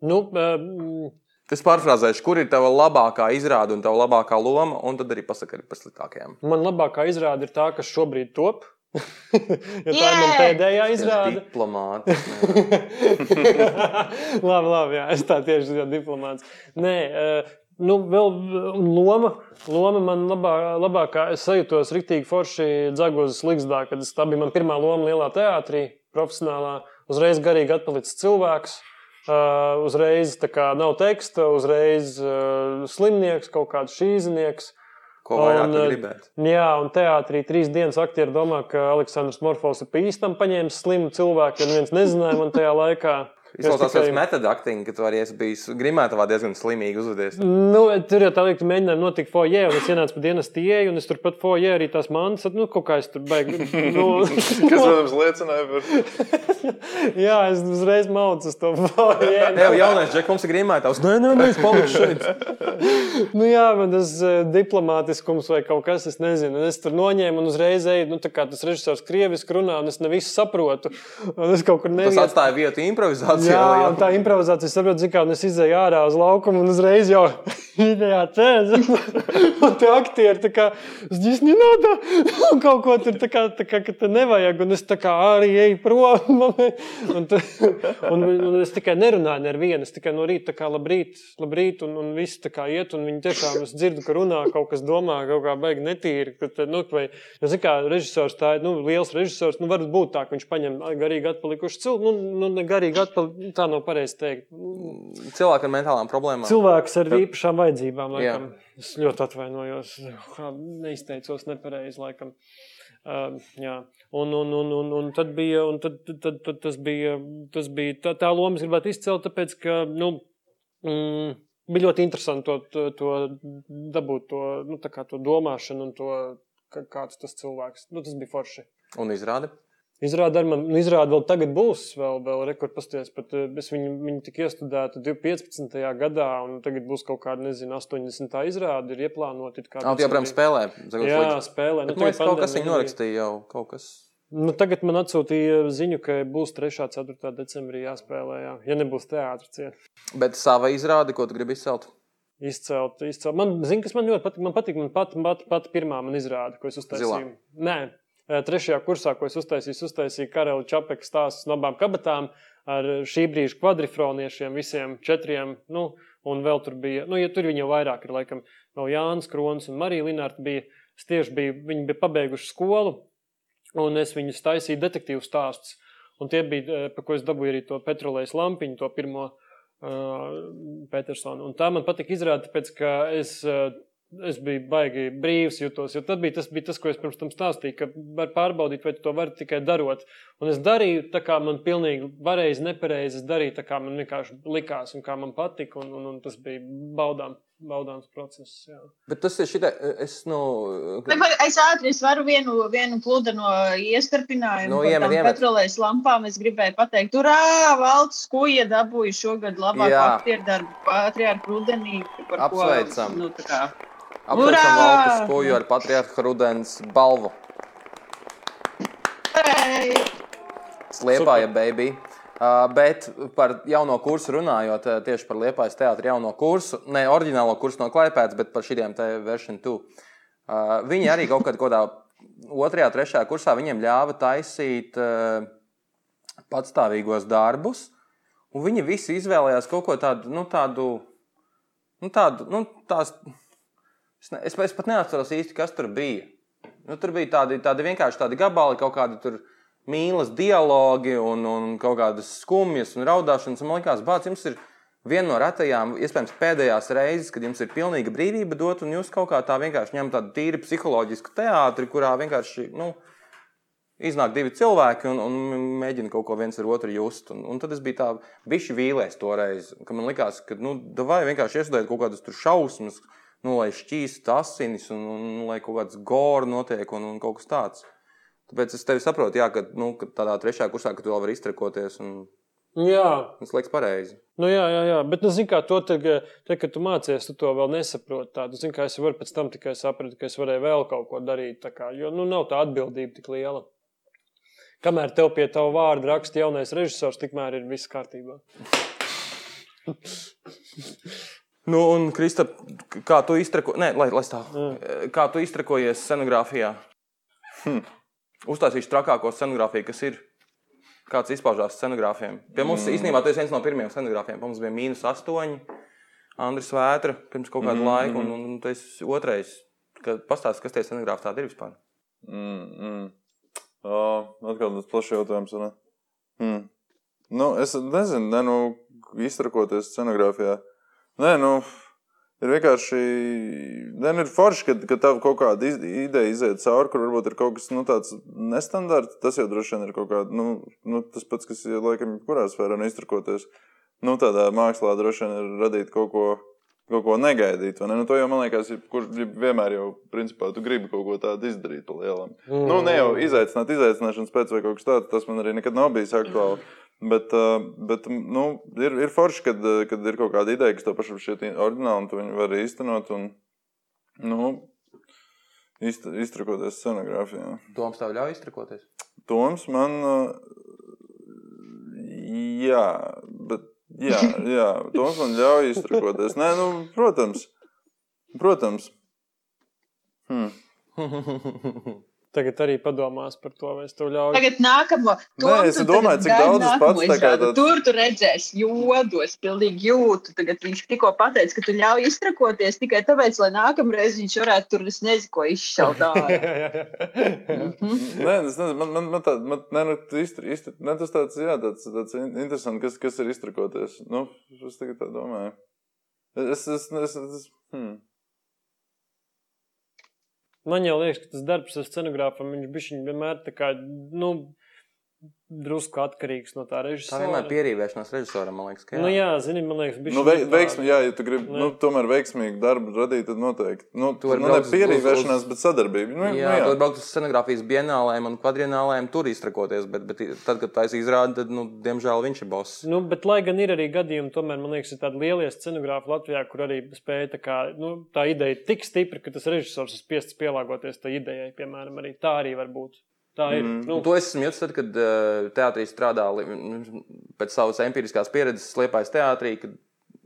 nu, um, Es pārfrāzēšu, kur ir tava labākā izrāde un tava labākā loma, un tad arī pasakā par sliktākajām. man labākā izrāde ir tā, kas šobrīd top. jo tā ir man Yeah! pēdējā izrāde. Diplomāts. labi, labi, jā, es tā tieši esmu diplomāts. Nē, uh, nu, vēl loma, loma man labā, labākā. Es sajūtos rīktīgi forši dzagozes ligzdā, kad es, tā bija man pirmā loma lielā teātrī, profesionālā. Uzreiz garīgi atpalicis cilvēks. Uh, uzreiz kā nav teksta, uzreiz uh, slimnieks, kaut kāds šīznieks. Ko vairāk Un, eh, gribētu? Jā, un teātrī trīs dienas aktieri domā, ka Aleksandrs Morfovs ir pa īstam paņēmis slimu cilvēku, jo neviens nezināja man tajā laikā. Izklausās tikai- pēc metoda aktinga, ka tu arī esi bijis grimētavā diezgan slimīgi uzvedies. Nu, tur jau tā līnija, ka mēģinājumi notika foijē, un es ienācu pa dienas tieju, un es turpat foijē arī tās mantas, nu, kaut kā es tur baigi. Nu, Kas, protams, liecināja par jā, es uzreiz maucu uz to foijē. Tev jaunais džek, mums ir grimētavs. Nē, nē, nē, es palikšu šeit. Nu, jā, man tas eh, diplomātiskums vai kaut kas, es nezinu. Un es tur noņēmu un uzreiz eju, nu, tā kā tas režisors krieviski runā, un es ne visu saprotu. Un es kaut kur Tas nevienu. atstāja vietu improvizācijai. Jā, un tā improvizācija, saprotu, kā un es izēju ārā uz laukumu un uzreiz jau ideja cēlā. un tie aktieri tā kā, es nenādā, un kaut ko tur tā kā, tā kā ka te nevajag, un es tā kā arī eju prom. un, ta- un, un es tikai nerunāju ne ar vienu, es tikai no rīta tā kā labrīt, labrīt, un, un viss tā kā iet, un viņi tiešām, es dzirdu, ka runā kaut kas domā, kaut kā baigi netīri. ka Nu, vai, zini, kā režisors, tā ir, nu, liels režisors, nu, var būt tā, ka viņš paņem garīgi atpalikuši cilvēku, nu, nu, garīgi atpalikuši, tā nav pareizi teikt. Cilvēki ar mentālām problēmām. Cilvēks ar īpašām vajadzībām, Jā. laikam. Es ļoti atvainojos. kā Neizteicos nepareizi, laikam. Uh, jā, un, un, un, un, un tad bija, un tad, tad, tad, tad tas bija, tas bija tā, tā loma, gribētu izcelt, tāpēc, ka, nu, mm, bija ļoti interesanti to, to, to dabūt, to, nu, tā kā to domāšanu un to, kāds tas cilvēks, nu, tas bija forši. Un izrādi. Izrāda, man, nu, izrāda vēl tagad būs, vēl, vēl rekordpasties, bet eh, es viņu, viņu tik iestudētu 15. gadā, un tagad būs kaut kāda, nezinu, 80. izrāda, ir ieplānota. kā tu joprojām spēlē. Zagodas Jā, līdzi. spēlē. Bet, Nu, liekas, kaut kas viņu norakstīja jau kaut kas. Nu, tagad man atsūtīja ziņu, ka būs 3. un 4. decembrī jāspēlē, jā. ja nebūs teātris. Bet sava izrāde, ko tu gribi izcelt? Izcelt, izcelt. Man, zini, kas man ļoti patīk. Man patīk, man pat, pat, pat pirmā man izrāda, ko es uztaisīju. Zilā. Nē, trešajā kursā, ko es uztaisīju, uztaisīju Karela Čapeka stāstus no abām kabatām ar šī brīža kvadrifroniešiem, visiem četriem. Nu, un vēl tur bija, nu, ja tur viņi jau vairāk ir, laikam, vēl Jānis Kronis un Marija Linārta bija. Tieši biju, viņi bija pabeiguši skolu, un es viņus taisīju detektīvu stāstus. Un tie bija, eh, pa ko es dabūju arī to petrolejas lampiņu, to pirmo uh, Petersonu. Un tā man patika izrādīt, tāpēc ka es, uh, es biju baigi brīvs, jutos. Jo tas bija tas, bija tas, ko es pirms tam stāstīju, ka var pārbaudīt, vai to vari tikai darot. Un es darīju tā, kā man pilnīgi pareizi, nepareizi. Es darīju tā, kā man vienkārši likās un kā man patika. Un, un, un tas bija baudām, baudāms process. Jā. Bet tas ir šitai, es, nu, var- Es ātri es varu vienu, vienu plūdu no iestarpinājuma. Par iemet, iemet. Petrolejas lampām es gribēju pateikt, turā, valsts skuja dabūja šogad labāko Jā. aktieru darbu patriārku rudenī. par ko, Apsveicam. Nu. Apsveicam Urā! Valku skoju ar Patriarcha Rudens balvu. Ei! Liepāja baby. Uh, bet par jauno kursu runājot, uh, tieši par Liepājas teātra jauno kursu, ne oriģinālo kursu no Klaipēdas, bet par šiem te version 2. Uh, viņi arī kaut kad kādā otrajā, trešajā kursā viņiem ļāva taisīt uh, patstāvīgos darbus, un viņi visi izvēlējās kaut ko tādu, nu, tādu, nu, tādu, nu, tās, es, ne, es, es pat neatceros īsti, kas tur bija. Nu, tur bija tādi, tādi vienkārši tādi gabali, kaut kādi tur mīlas dialogi un, un kaut kādas skumjas un raudāšanas. Un man liekas, bāc, jums ir viena no retajām, iespējams, pēdējās reizes, kad jums ir pilnīga brīvība dot, un jūs kaut kā tā vienkārši ņemat tādu tīri psiholoģisku teātri, kurā vienkārši, nu, iznāk divi cilvēki un, un mēģina kaut ko viens ar otru just. Un, un tad es biju tā bišķi vīlēs toreiz, ka man likās, ka, nu, vai vienkārši iestudēt kaut kādas šausmas, nu, lai šķīst asinis un, un, un lai kaut kāds gors notiek un, un kaut kas tāds. Tāpēc es tevi saprotu, jā, ka, nu, ka tādā trešajā kursā, ka tu vēl vari iztrekoties. Un... Jā, tas liekas pareizi. Nu, jā, jā, jā, bet, nu, kā, to te, te, kad tu mācies, tu to vēl nesaproti. Tādu, zin, kā es varu pēc tam tikai saprast, ka es varēju vēl kaut ko darīt. Kā, jo nu, nav tā atbildība tik liela. Kamēr tev pie tava vārda raksta jaunais režisors, tikmēr ir viss kārtībā. nu, un, Krista, kā tu iztrakojies? Nē, lai, lai stāv. Mm. Kā tu iztrakojies scenogrāfijā? Hm. Uztaisīšu trakāko scenogrāfiju, kas ir. Kāds izpaužās scenogrāfiem? Pie mums mm. īstenībā tas ir viens no pirmajiem scenogrāfiem. Mums bija mīnus astoņi. Andris Vētra pirms kaut kāda mm, laika, un, un, un tas otrais, kad pastāstīs, kas tie scenogrāfi tādi ir vispār. Mm, mm. Uh, atkal tas plašs jautājums. Ne? Hmm. Nu, es nezinu, ne, nu, iztrakoties scenogrāfijā. Nē, nu, Ir vienkārši ne, nu, ir forši, ka, ka tev kaut kāda iz, ideja iziet cauri, kur varbūt ir kaut kas nu, tāds nestandarts. Tas jau droši vien ir kaut kāds nu, nu, tas pats, kas ir laikam jebkurā sfērā iztrakoties. Nu, tādā mākslā droši vien ir radīt kaut ko, kaut ko negaidīt. Ne? Nu, to jau man liekas, ir, kur vienmēr jau principā tu gribi kaut ko tādu izdarīt pa lielam. Mm. Nu, ne jau izaicināt, izaicināšanas pēc vai kaut kas tāds, tas man arī nekad nav bijis aktuāli. Bet, eh, bet nu, ir, ir forši, kad, eh, kad ir kaut kāda ideja, kas tev pašam šķiet oriģināla, un tu viņu vari īstenot. Un, nu, Iztrakoties scenogrāfijā. Toms tev ļauj iztrakoties? Toms man. Eh, jā, bet. Jā, jā Toms man ļauj iztrakoties. Nē, nu, protams. Protams. Hmm. Tagad arī padomās par to, vai es tev ļauju. Tagad nākamo. Nē, es domāju, cik daudz es pats tā kā tad... Tur tu redzēsi jodos, pilnīgi jūtu. Tagad viņš tikko pateica, ka tu ļauj iztrakoties tikai tāpēc, lai nākamreiz viņš varētu tur, es nezinu, ko izšaut ārā. Mhm. Nē, es nezinu, man, man, man tā, man, nē, nu, istri, istri, ne, tas tāds, jā, tāds, tāds interesants, kas, kas ir iztrakoties. Nu, es tagad tā domāju. Es, es, es, es, hmm. Man jau liekas, ka tas darbs ar scenogrāfiem viņš vienmēr tā kā. Nu, drusku atkarīgs no tā režisora. Tā vienmēr ir pierīvēšanās režisoram, man liekas. Jā, nu, jā zini, man liekas, bija. Nu, vei, veiksmi, jā, ja tu gribi nu, tomēr veiksmīgu darbu radīt, tad noteikti. Nu, tu vari nu, ne pierīvēšanās, uz, bet sadarbība. Nu, jā, nu, jā. tu vari braukt uz scenogrāfijas bienālēm un kvadrienālēm, tur iztrakoties, bet, bet tad, kad tā izrāda, tad, nu, diemžēl viņš ir boss. Nu, bet, lai gan ir arī gadījumi, tomēr, man liekas, ir tādi lielie scenogrāfi Latvijā, kur arī spēja tā, kā, nu, tā ideja tik stipra, ka tas režisors ir spiests pielāgoties tai idejai, piemēram, arī tā arī var būt. Tā ir. Mm. Nu. To es esmu jūtis, tad, kad uh, teātrī strādā pēc savas empiriskās pieredzes, slēpjas teātrī. Kad,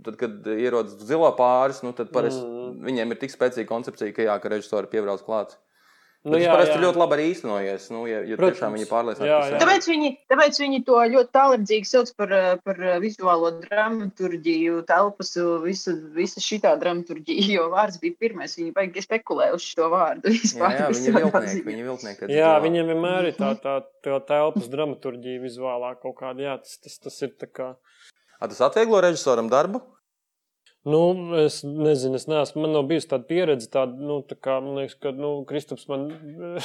tad, kad ierodas zilo pāris, nu, tad parasti mm. viņiem ir tik spēcīga koncepcija, ka jā, ka režisori piebrauc klāt. Nu, jā, tas parasti jā. ļoti labi arī īstenojies. Nu, ja, ja Protams. tiešām viņi pārliecināti. Tāpēc viņi, tāpēc viņi to ļoti tālredzīgi sauc par, par vizuālo dramaturgiju, telpas, visa, visa šī dramaturgija. Jo vārds bija pirmais. Viņi baigi spekulē uz šo vārdu. Vispār, jā, jā viņi viltnieki. Viņi viltnieki jā, viņiem vienmēr ir tā, tā, tā telpas dramaturgija vizuālā kaut kāda. Jā, tas, tas, tas ir tā kā. A, tas atvieglo režisoram darbu? Nu, es nezinu, es neesmu. Man nav bijusi tāda pieredze, tāda, nu, tā kā man liekas, ka nu, Kristaps man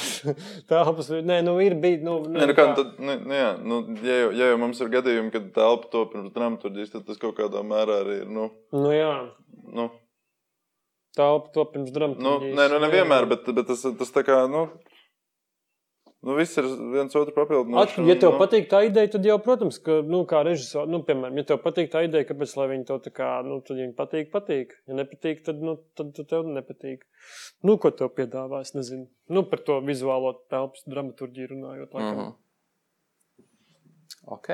telpas. Nē, nu, ir bijis. Nu, nē, nu, kā, tad, nu, nu, jā, nu, ja, jau, ja jau mums ir gadījumi, kad telpa to pirms dramaturgijas, tad tas kaut kādā mērā arī ir. Nu, nu jā. Nu. Telpa to pirms dramaturgijas. Nu, nē, nu, nevienmēr, bet, bet tas, tas tā kā, nu, Nu, viss ir viens otru papildinošs. Ja tev nu... patīk tā ideja, tad jau, protams, ka, nu, kā režisors, nu, piemēram, ja tev patīk tā ideja, kāpēc lai viņi tev tā kā, nu, tad viņi patīk, patīk. Ja nepatīk, tad, nu, tad, tad tev nepatīk. Nu, ko tev piedāvā, es nezinu. Nu, par to vizuālo telpas dramaturģiju runājot. Laikam. Mm -hmm. Ok,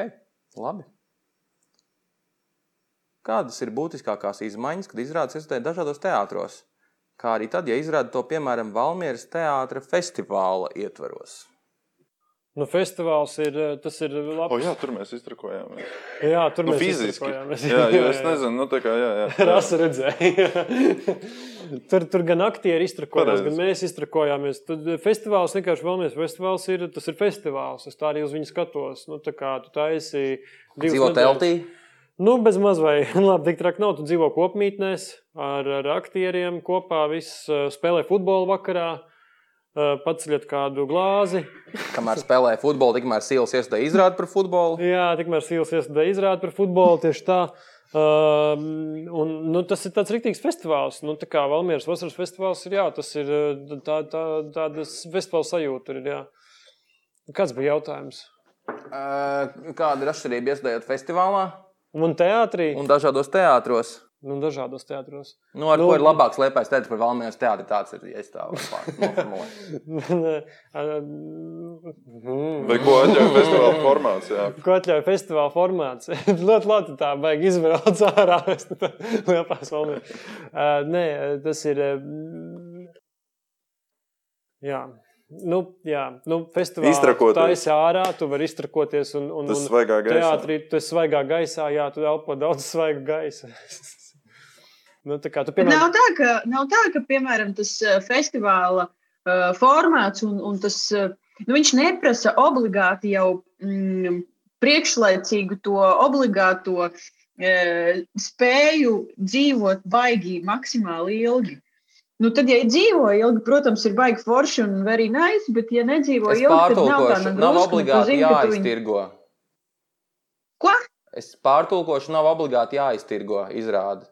labi. Kādas ir būtiskākās izmaiņas, kad izrādes eksistē dažādos teātros? Kā arī tad, ja izrāda to piemēram Valmieras teātra festivāla ietvaros? Nu, festivāls ir. eh, Tas ir labs. O, jā, tur mēs iztrakojāmies. jā, tur Nu, mēs fiziski. Jā, jo es nezinu, nu tā kā, jā, jā. jā. Rasa redzēja. tur, tur gan aktieri iztrakojās, Pareizi. gan mēs iztrakojāmies. Tad festivāls vienkārši vēlamies. Festivāls ir, tas ir festivāls. Es tā arī uz viņu skatos. Nu, tā kā tu taisi divas Dzīvo teltī? Nu, bez maz vai labi, tik traki nav. Tu dzīvo kopmītnēs ar, ar aktieriem kopā, viss eh, spēlē futbolu vakarā, eh, paceļat kādu glāzi. Kamēr spēlē futbolu, tikmēr sīls iestādē izrāda par futbolu. Jā, tikmēr Sīls iestādē izrāda par futbolu tieši tā. Um, un, nu, tas ir tāds rīktīgs festivāls. Nu, tā kā Valmieras vasaras festivāls ir, jā, tas ir eh, tā, tā, tādas festivāla sajūta. Ir, jā. Kāds bija jautājums? Uh, Kāda ir atšķirība iestādējot festivālā Un teātrī? un dažādos teātros? Nu, dažādos teātros. Nu, ar Nu, nu, ko ir labāks liepais teātris par Valmieras teātri? Tāds ir, ja es tā varu noformulēt. Vai ko atļauj festivāla formāts, jā. Ko atļauj festivāla formāts? ļoti labi, tā baigi izvēlēt ārā. Liepās valmī. Uh, nē, tas ir. Uh, jā. Nu, jā, nu, festivālā Iztrakoties. tā esi ārā, tu vari iztrakoties. Un, un, Tas un svaigā gaisā. teātrī tu esi svaigā gaisā, jā, tu elpo daudz svaiga gaisa. Nu, tā kā tu, piemēram, nav tā, ka, nav tā, ka piemēram, tas festivāla uh, formāts un, un tas, uh, nu, viņš neprasa obligāti jau mm, priekšlaicīgu to obligāto uh, spēju dzīvot baigi maksimāli ilgi. Nu, tad, ja dzīvo ilgi, protams, ir baigi forši un very nice, bet, ja nedzīvo Es ilgi, tad nav tā nav obligāti jāiztirgo. Ko? Es pārtulkošu, nav obligāti jāiztirgo izrādi.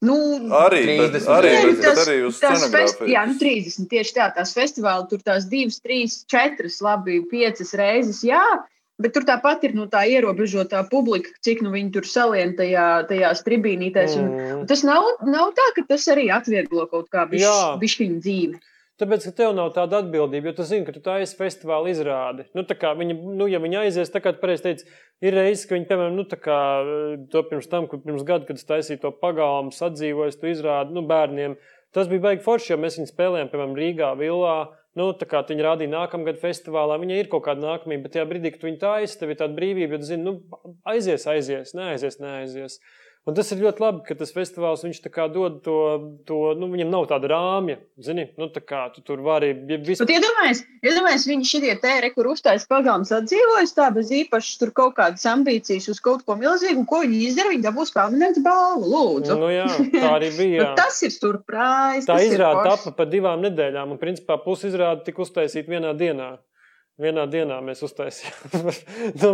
Nu, Arī, bet, 30 arī, Nē, bet, bet arī uz tās festi, jā, nu 30 tieši tā, tās festivāli tur tās divas, trīs, četras, labi, piecas reizes, jā, bet tur tāpat ir nu, tā ierobežotā publika, cik nu viņi tur salien tajā, tajās tribīnītēs. Un, mm, un tas nav, nav tā, ka tas arī atvieglo kaut kā bišķiņu dzīvi. Tāpēc, ka tev nav tāda atbildība, jo tu zini, ka tu taisi festivāla izrādi. Nu, tā viņi, nu, ja viņi aizies, tā kā tu pareizi teici, ir reizes, ka viņi, piemēram, nu, tā kā eh, to pirms tam, kad pirms gada, kad es taisīju to pagalmu, sadzīvoju, tu izrādi nu, bērniem. Tas bija baigi forši, jo mēs viņus spēlējām, piemēram, Rīgā, Villā. Nu, tā kā viņi rādīja nākamgad festivālā, viņai ir kaut kāda nākamība, bet tajā brīdī, kad viņi taisa, tev ir tāda brīvība, tu zini, nu, aizies, aizies, neaizies, neaizies. Un tas ir ļoti labi, ka tas festivāls viņš dod to, to nu, viņam nav tāda rāmja, zini, nu, tā kā tu tur vari vispār. Bet iedomājieties, iedomājieties viņi šitie tēri, kur uzstājas pagalms atdzīvojas tā bez īpašas tur kaut kādas ambīcijas uz kaut ko milzīgu, un ko viņi izdara, viņi dabūs pelnītas balvu, lūdzu. Nu, jā, tā arī bija. Nu, tas ir surprise. Tā izrāda tapa par divām nedēļām, un principā pusi izrāda tika uztaisīta vienā dienā. Vienā dienā mēs uztaisījām nu,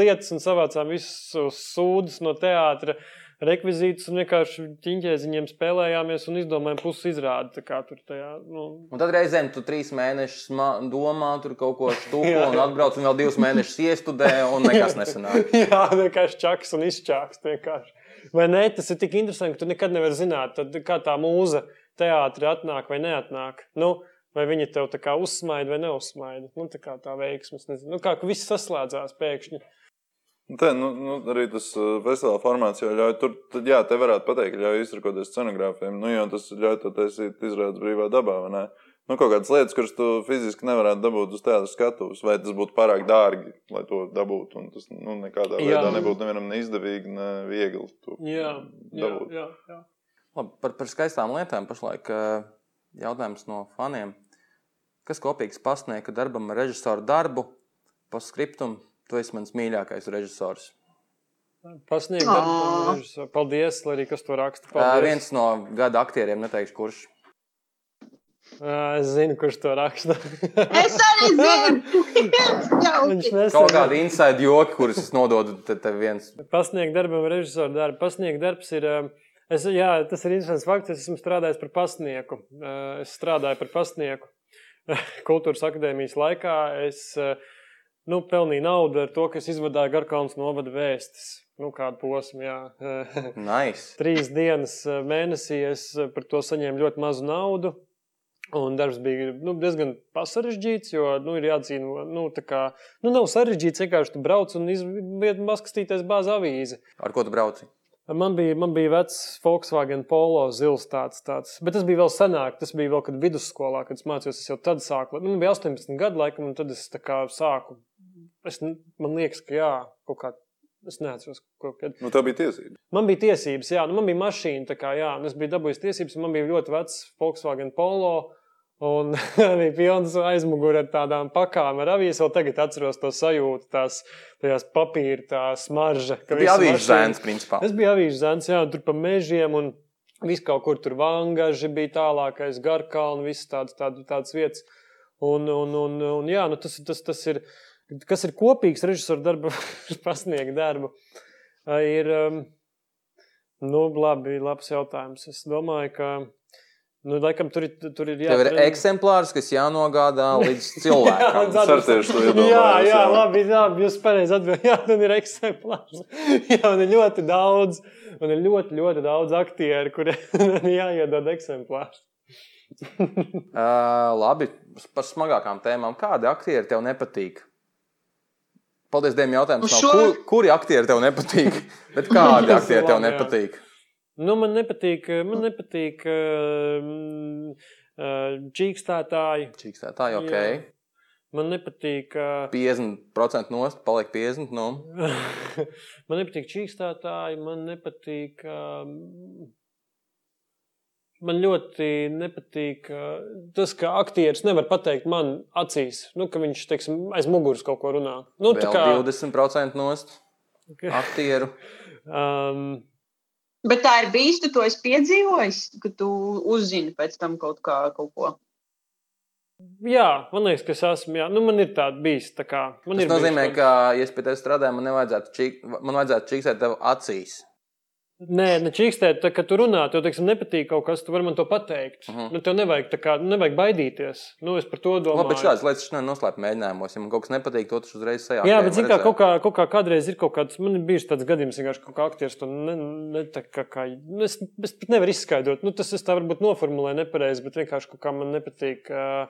lietas un savācām visus sūdzes no teātra, rekvizītus un vienkārši ķīņķēziņiem spēlējāmies un izdomājām pusi izrādi. Tur tajā, nu, Un tad reizēm tu trīs mēnešus domā, tur kaut ko stūko un atbrauc, un vēl divus mēnešus iestudē, un nekas nesanāk. Jā, vienkārši čaks un izčāks. Vienkārši. Vai ne? Tas ir tik interesanti, ka tu nekad nevari zināt, tad, kā tā mūza teātrī atnāk vai neatnāk. Nu, vai viņi tev tā kā uzsmaida vai neuzsmaida. Nu, tā kā tā veiksme. nezinu. Nu, kā viss saslēdzās pēkšņi. Te, nu, nu, arī tas festivāla formāts jau ļauj. Tur, tad, jā, te varētu pateikt, ka ļauj izrakoties scenogrāfiem. Nu, jo tas ļauj to taisīt izrādes brīvā dabā. vai ne? Nu, kaut kādas lietas, kuras tu fiziski nevarētu dabūt uz tādas skatuves, vai tas būtu pārāk dārgi, lai to dabūtu. un Tas nu, nekādā Jā. veidā nebūtu nevienam ne izdevīgi, ne viegli. To Jā, jā, dabūt. jā. jā. Labi, par, par skaistām lietām pašlaik jautājums no faniem. Kas kopīgs pasniega darbam ar režisoru darbu, pa skriptum? Tu esi mans mīļākais režisors. Pasniegt, darbu. paldies, lai arī kas to raksta. Uh, Paldies. viens no gada aktieriem, neteikšu, kurš. Ā, Es zinu, kurš to raksta. Es arī zinu, Viņš Jauki. Kaut nesen kādi inside joki, kurus es nododu te, te viens. pasniegt darbam, režisoru darbu. Pasniegt darbs ir. Es, jā, tas ir interesants fakts. Es esmu strādājis par pasnieku. Es strādāju par pasnieku kultūras akadēmijas laikā. Es ā, nu, pelnīju naudu ar to, ka es izvadīju Garkalnas novada vēstis. Nu, kādu posmu, jā. Nice. Trīs dienas ā, mēnesī es ā, par to saņēmu ļoti mazu naudu. Un darbs bija nu, diezgan sarežģīts, jo nu, ir jāatzīst, nu, kā, nu, nav sarežģīts. Vienkārši tu brauc un izviet paskatīties bāzi avīzi. Ar ko tu brauci? Man bija, man bija vecs Volkswagen Polo zils tāds, tāds. Bet tas bija vēl senāk. Tas bija vēl, kad vidusskolā, kad es mācījos. Es jau tad sāku. Nu, man bija 18 gadu laikam, un tad es sāku. Es, man liekas, ka jā, kaut kā. Es neatceros, ko kad. Nu, tā bija tiesības. Man bija tiesības, jā, nu, man bija mašīna, kā, jā, un es biju dabūjis tiesības, man bija ļoti vecs Volkswagen Polo. Un arī pilns aizmugurē ar tādām pakām ar avīzi. Vēl tagad atceros to sajūtu, tās tajās papīra, tā smarža. Tā bija avīžu zēns, principā. Es biju avīžu zēns, jā, tur pa mežiem un viss kaut kur tur vangaži bija tālākais, garkalni, viss tāds, tād, tāds vietas. Un, un, un, un jā, nu tas, tas, tas ir, kas ir kopīgs režisora darba, pasniegt darbu, ir, um, nu labi, labs jautājums. Es domāju, ka Nu, laikam, tur, tur ir jāatcerās. Tev ir eksemplārs, kas jānogādā līdz cilvēkam. jā, jā, jā, labi, labi jūs pareizi atbildējāt. Jā, man ir eksemplārs. jā, man ir ļoti daudz, man ir ļoti, ļoti daudz aktieru, kuriem jāiedod eksemplārs. uh, labi, par smagākām tēmām. Kādi aktieri tev nepatīk? Paldies, Dievam, jautājums nav, šo... kur, kuri aktieri tev nepatīk, bet kādi aktieri tev nepatīk? Nu, man nepatīk, man nepatīk uh, čīkstētāji. Čīkstētāji, ok. Jā. Man nepatīk. Uh, 50% nost, paliek 50%. No. man nepatīk čīkstētāji, man nepatīk. Uh, man ļoti nepatīk tas, ka aktieris nevar pateikt man acīs, nu, ka viņš teiksim, aiz muguras kaut ko runā. Nu, Vēl kā 20% nost okay. aktieru. um, Bet tā ir bijis, tu to esi piedzīvojis, ka tu uzzini pēc tam kaut, kā, kaut ko. Jā, man liekas, ka es esmu. Jā. Nu, man ir tāda bijis. Tā kā, man Tas nozīmē, bijis, ka, ja es pie tevis strādāju, man nevajadzētu, čik, man vajadzētu čiksēt tev acīs. Nē, ne čīkstēt, tā, kad tu runā, tev teiksim, nepatīk kaut kas, tu vari man to pateikt. Uh mhm. -huh. nu, tev nevajag, kā, nu, nevajag baidīties. Nu, es par to domāju. Labi, bet šādas lietas šodien noslēp mēģinājumos. Ja man kaut kas nepatīk, to tas uzreiz sajā. Jā, bet zin, kā, kaut, kā, kaut kā kādreiz ir kaut kāds, man ir bijis tāds gadījums, ka kaut kā aktieris to ne, ne, kā, kā nu, es, es pat nevaru izskaidrot. Nu, tas es tā varbūt noformulēju nepareizi, bet vienkārši kaut kā man nepatīk. Uh,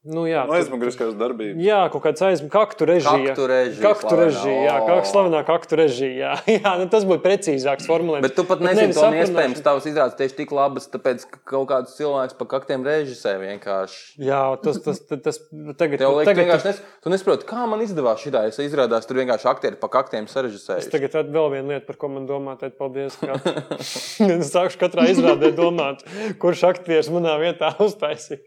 Nu, jā, nu, aizmuguriskās darbības. Jā, kaut kāds aizmuguriskās režija. Kaktu režija. Kaktu režija, jā, kā slavenā kaktu režija. Jā, jā nu, tas būtu precīzāks formulējums. Bet tu pat nezini, ka iespējams tavs izrādes tieši tik labas, tāpēc, ka kaut kāds cilvēks pa kaktiem režisē vienkārši. Jā, tas, tas, tas, tas tagad. Tev liekas, vienkārši nes, tu nesaproti, kā man izdevās šitā. Es izrādās, tur vienkārši aktieri pa kaktiem sarežisēju. Es tagad vēl viena lieta, par ko man domāt, tad paldies. es sākšu katrā izrādē domāt, kurš aktieris manā vietā uztaisīja.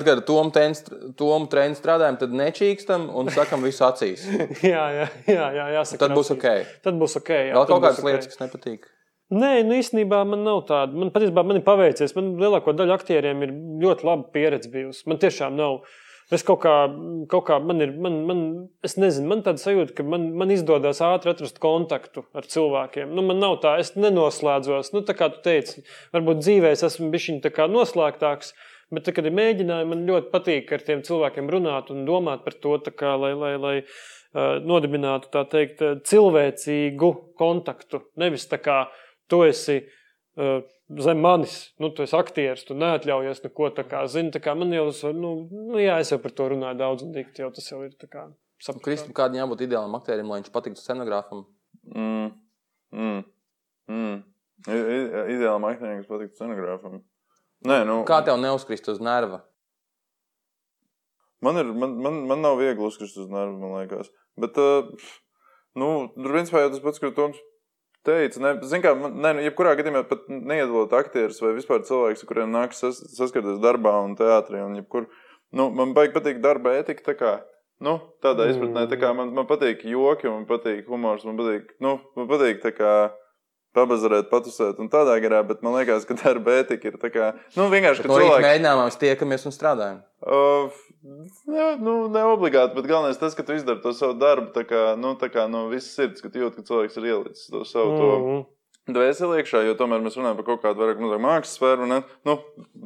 Tad, kad Tomu treniņu strādājam, tad nečīkstam un sakam visu acīs. jā, jā, jā, jā jāsaka. Tad būs ok. Tad būs ok. Jā, Vēl kaut kādas okay. lietas, kas nepatīk. Nē, nu īstenībā man nav tāda. Man patiesībā man ir paveicies. Man lielāko daļu aktieriem ir ļoti laba pieredze bijusi. Man tiešām nav. Es kaut kā, kaut kā man ir, man, man, es nezinu, man tāda sajūta, ka man, man izdodas ātri atrast kontaktu ar cilvēkiem. Nu, man nav tā, es nenoslēdzos. Nu, tā kā tu teici, varbūt dzīvē es esmu bijis noslēgtāks. Bet, tad, kad ir mēģinājumi, man ļoti patīk ar tiem cilvēkiem runāt un domāt par to, kā, lai, lai, lai uh, nodibinātu teikt, cilvēcīgu kontaktu. Nevis tā kā tu esi uh, zem manis, nu, tu esi aktieris, tu neatļaujies neko tādu. Zini, tā kā man jau, nu, nu, jā, es jau par to runāju daudz un dikti, jau tas jau ir tā kā. Kristum, kādam jābūt ideālam aktierim, lai viņš patiktu scenogrāfam? Mm. Mm. Mm. Ideālam aktierim, kas patiktu scenogrāfam. Nē, nu, Kā tev neuzkrist uz nerva? Man, ir, man, man, man nav viegli uzkrist uz nervu, man liekas. Bet, uh, nu, tur principā jau tas pats, ko Toms teica. Ne, zin kā, man, ne, nu, jebkurā gadījumā pat neiedalot aktierus vai vispār cilvēkus, kuriem nāks sas, saskarties darbā un teātrī. Un jebkur, nu, man baigi patīk darba etika. Tā kā, nu, tādā izpratnē, tā kā man, man patīk joki, man patīk humors, man patīk, nu, man patīk tā kā pabazarēt, patusēt un tādā garā, bet man liekas, ka darba ētika ir tā kā, nu, vienkārši, ka no cilvēks... mēģinājumā mēs tiekamies un strādājam. Uh, jā, nu, ne obligāti, bet galvenais tas, ka tu izdari to savu darbu, tā kā, nu, tā kā no visas sirds, ka tu jūti, ka cilvēks ir ielicis to savu, mm -hmm. to, dvēseli iekšā, jo tomēr mēs runājam par kaut kādu vairāk mazāk mākslas sfēru. Ne? Nu,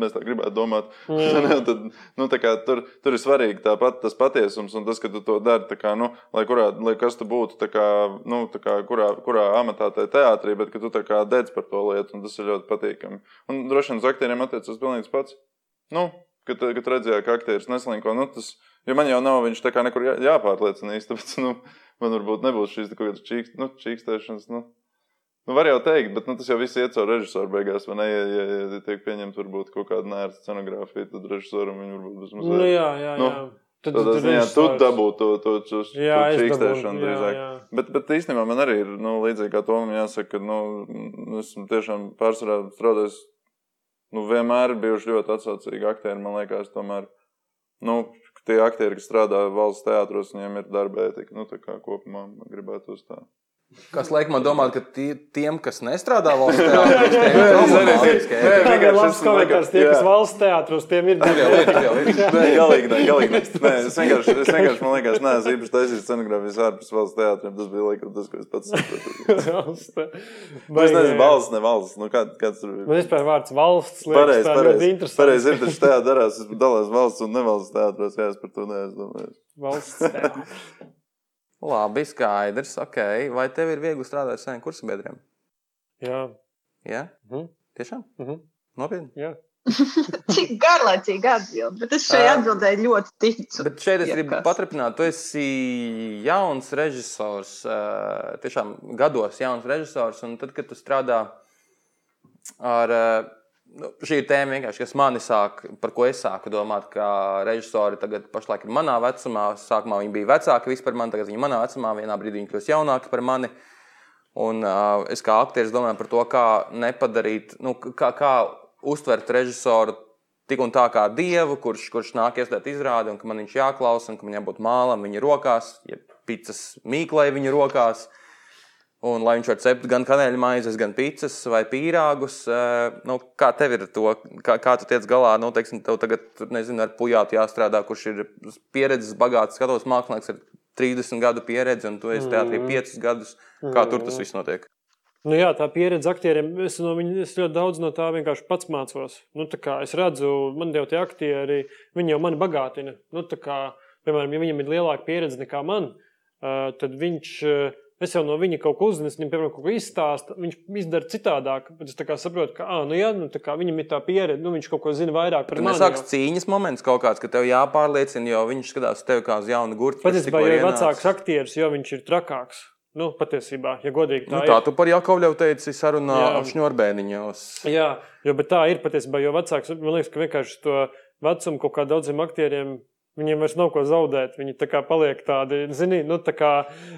mēs tā gribētu domāt. Ne, tad, nu, kā, tur, tur ir svarīgi pat, tas patiesums un tas, ka tu to dari. Kā, nu, lai, kurā, lai kas tu būtu, kā, nu, kā, kurā, kurā amatā tajā teātrī, bet tu dedz par to lietu, un tas ir ļoti patīkami. Un droši vien uz aktieriem attiecas pilnīgi pats. Nu, kad, kad redzēju, ka aktieris neslinko, nu, tas, jo man jau nav viņš tā kā nekur jā, jāpārliecina īsti, tāpēc, nu, man varbūt nebūs šīs kaut kādas čīkst, nu, čīkstēšanas. Nu. Nu, var jau teikt, bet nu, tas jau viss iet caur režisoru beigās. Ne, ja, ja, ja tiek pieņemta varbūt kaut kāda nērta scenogrāfija, tad režisoram viņa varbūt bezmaz. Nu, jā, jā, nu, jā. Tad, tad, tad jā, tu dabūji to, to, to, to čīkstēšanu drīzāk. Jā, jā. Bet, bet īstenībā man arī ir nu, līdzīgi kā Tomam jāsaka, ka nu, esmu tiešām pārsvarā strādājis. Nu, vienmēr ir bijuši ļoti atsaucīgi aktieri. Man liekas, tomēr nu, tie aktieri, kas strādā valsts teātros, viņiem ir darba ētika. Nu, tā kā kopumā gribētu uz tā. Kas liek man domāt, ka tie, tiem, kas nestrādā valsts teātros, ir vienkārši labs komentārs. Tie, kas valsts teātros, tiem ir galīgi. Nē, galīgi, nē, galīgi. Nē, es vienkārši, es vienkārši, man liekas, neesmu īpaši taisījis scenogrāfijas ārpus valsts teātriem. Tas bija laikam tas, ko es pats sapratu. es nezinu, valsts, ne valsts. Nu, kā, kāds tur bija? Man vispār vārds valsts liekas tā ļoti interesants. Pareizi ir, taču tajā darās, es dalās valsts un nevalsts teātros. Jā, es par to neesmu. Valsts teātros. Labi, skaidrs. Okay. Vai tev ir viegli strādāt ar saviem kursabiedriem? Jā. Jā? Mhm. Tiešām? Mhm. Nopietni? Jā. Cik garlaicīgi atbild, bet es šai atbildēju ļoti ticu. Bet šeit es gribu paturpināt, tu esi jauns režisors, tiešām gados jauns režisors, un tad, kad tu strādā ar nu, šī ir tēma, kas manī sāk, par ko es sāku domāt, ka režisori tagad pašlaik ir manā vecumā. Sākumā viņi bija vecāki par mani, tagad viņi ir manā vecumā, vienā brīdī viņi kļūst jaunāki par mani. Un, uh, es kā aktieris domāju par to, kā nepadarīt, nu, kā, kā uztvert režisoru tik un tā kā dievu, kurš, kurš nāk iestāt izrādi, un ka man viņš jāklausa, un ka man jābūt mālam viņa rokās, ja picas mīklai viņa rokās. Uh, Un, lai viņš varētu cept gan kanēļa maizes, gan pīcis vai pīrāgus, eh, nu, kā tev ir to, kā, kā tu tiec galā, nu, teiksim, tev tagad, nezinu, ar pujātu jāstrādā, kurš ir pieredzes bagāts, skatos mākslinieks ar 30 gadu pieredzi, un tu esi teātrī 5 mm. gadus. Kā tur tas viss notiek? Nu jā, tā pieredze aktieriem, es, no viņa, es ļoti daudz no tā vienkārši pats mācos. Nu, es redzu, man jau tie aktieri, viņi jau mani bagātina. Nu, kā, piemēram, ja viņam ir lielāka pieredze nekā man, uh, tad viņš. Es jau no viņa kaut ko uzzinu, viņam piemēram kaut ko izstāsta. Viņš izdara citādāk. Bet es saprotu, ka ah, nu, jā, nu, viņam ir tā pieredze, nu, viņš kaut ko zina vairāk par mani. Tas sākas cīņas moments kaut kāds, ka tev jāpārliecina, jo viņš skatās tevi kā uz jaunu gurķi. Patiesībā, jo vecāks aktieris, jo viņš ir trakāks. Nu, patiesībā, ja godīgi tā nu, tā ir. tu par Jakovļevu teici sarunā šņurbēniņos. Jā, jo, bet tā ir patiesībā, jo vecāks, man liekas, ka vienkārši to vecumu kaut kā daudziem aktieriem Viņiem vairs nav ko zaudēt. Viņi tā kā paliek tādi, zini, nu, tā kā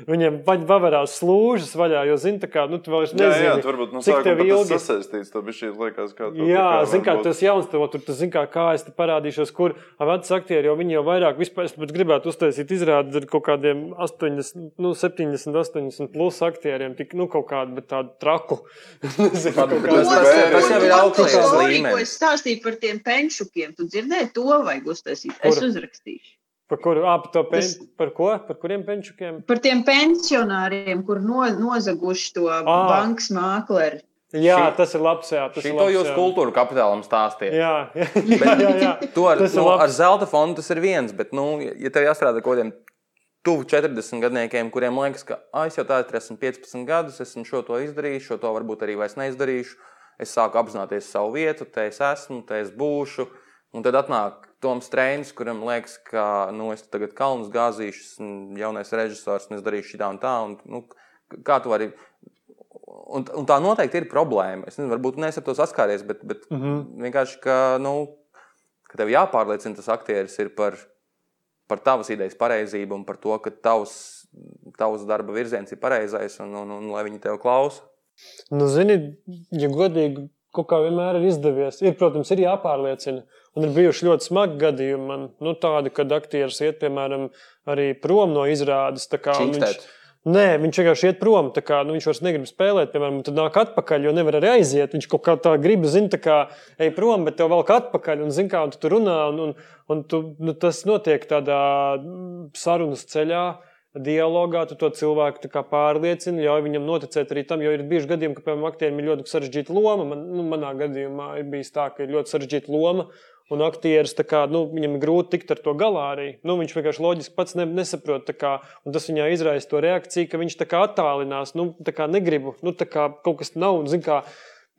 viņiem pavarās slūžas vaļā, jo, zini, tā kā, nu, tu vairs nezini, jā, jā, tu varbūt no cik tev ilgi. Tas sasaistīts, tev bija šī liekas, kā tu. Jā, zini, kā tu esi jauns, tev tur, tu zini, kā, kā es te parādīšos, kur veci aktieri, jo viņi jau vairāk vispār, es gribētu uztaisīt izrādi ar kaut kādiem 80, nu, 70, 80 plus aktieriem, tik, nu, kaut kādu, bet tādu traku. Zinu, kaut kādu. Tas jau ir augstais līmenis. Ko es stāstīju par tiem penšukiem, tu dzirdēji to vajag uztaisīt? Es uzrakstīju rakstīšu. Par, kur, par, pen, Tas, par ko? Par kuriem penčukiem? Par tiem pensionāriem, kur no, nozaguši to à. bankas mākleri. Jā, šī, tas ir labs. Jā, tas ir labs, jūs kultūra kapitālam stāstījāt. Jā, jā, bet, jā, jā. To ar, nu, ar zelta fondu tas ir viens, bet, nu, ja tev jāstrādā kaut kādiem tuvu 40 gadniekiem, kuriem liekas, ka ah, es jau tādu esmu 15 gadus, esmu šo to izdarījis, šo to varbūt arī vairs neizdarīšu. Es sāku apzināties savu vietu, te es esmu, te es būšu. Un tad atnāk Toms Strēns, kuram liekas, ka nu, es tagad kalnus gāzīšu, esmu jaunais režisors, un es darīšu šitā un tā. Un, nu, kā tu vari? Un, un tā noteikti ir problēma. Es nezinu, varbūt neesmu ar to saskāries, bet, bet mm -hmm. vienkārši, ka, nu, ka tev jāpārliecina tas aktieris ir par, par tavas idejas pareizību un par to, ka tavs, tavs darba virziens ir pareizais un, un, un, un lai viņi tev klausa. Nu, zini, ja godīgi, kaut kā vienmēr ir izdevies. Ir, protams, ir jāpārliecina. Un ir bijuši ļoti smagi gadījumi, man, nu, tādi, kad aktieris iet, piemēram, arī prom no izrādes. Viņš, nē, viņš vienkārši iet prom. Kā, nu, viņš vairs negrib spēlēt, piemēram, tad nāk atpakaļ, jo nevar arī aiziet. Viņš kaut kā tā grib, zina, tā kā ej prom, bet tev vēl kā atpakaļ, un zina, kā un tu tur runā. Un, un, un tu, nu, tas notiek tādā sarunas ceļā. dialogā tu to cilvēku pārliecini, ļauj viņam noticēt arī tam, jo ir bijuši gadījumi, ka, piemēram, aktierim ir ļoti sarežģīta loma. Man, nu, manā gadījumā ir bijis tā, ka ir ļoti sarežģīta loma. Un aktieris, kā, nu, viņam ir grūti tikt ar to galā arī. Nu, viņš vienkārši loģiski pats ne, nesaprot. Kā, tas viņā izraisa to reakciju, ka viņš attālinās. Nu, negribu, nu, kā, kaut kas nav. Kā,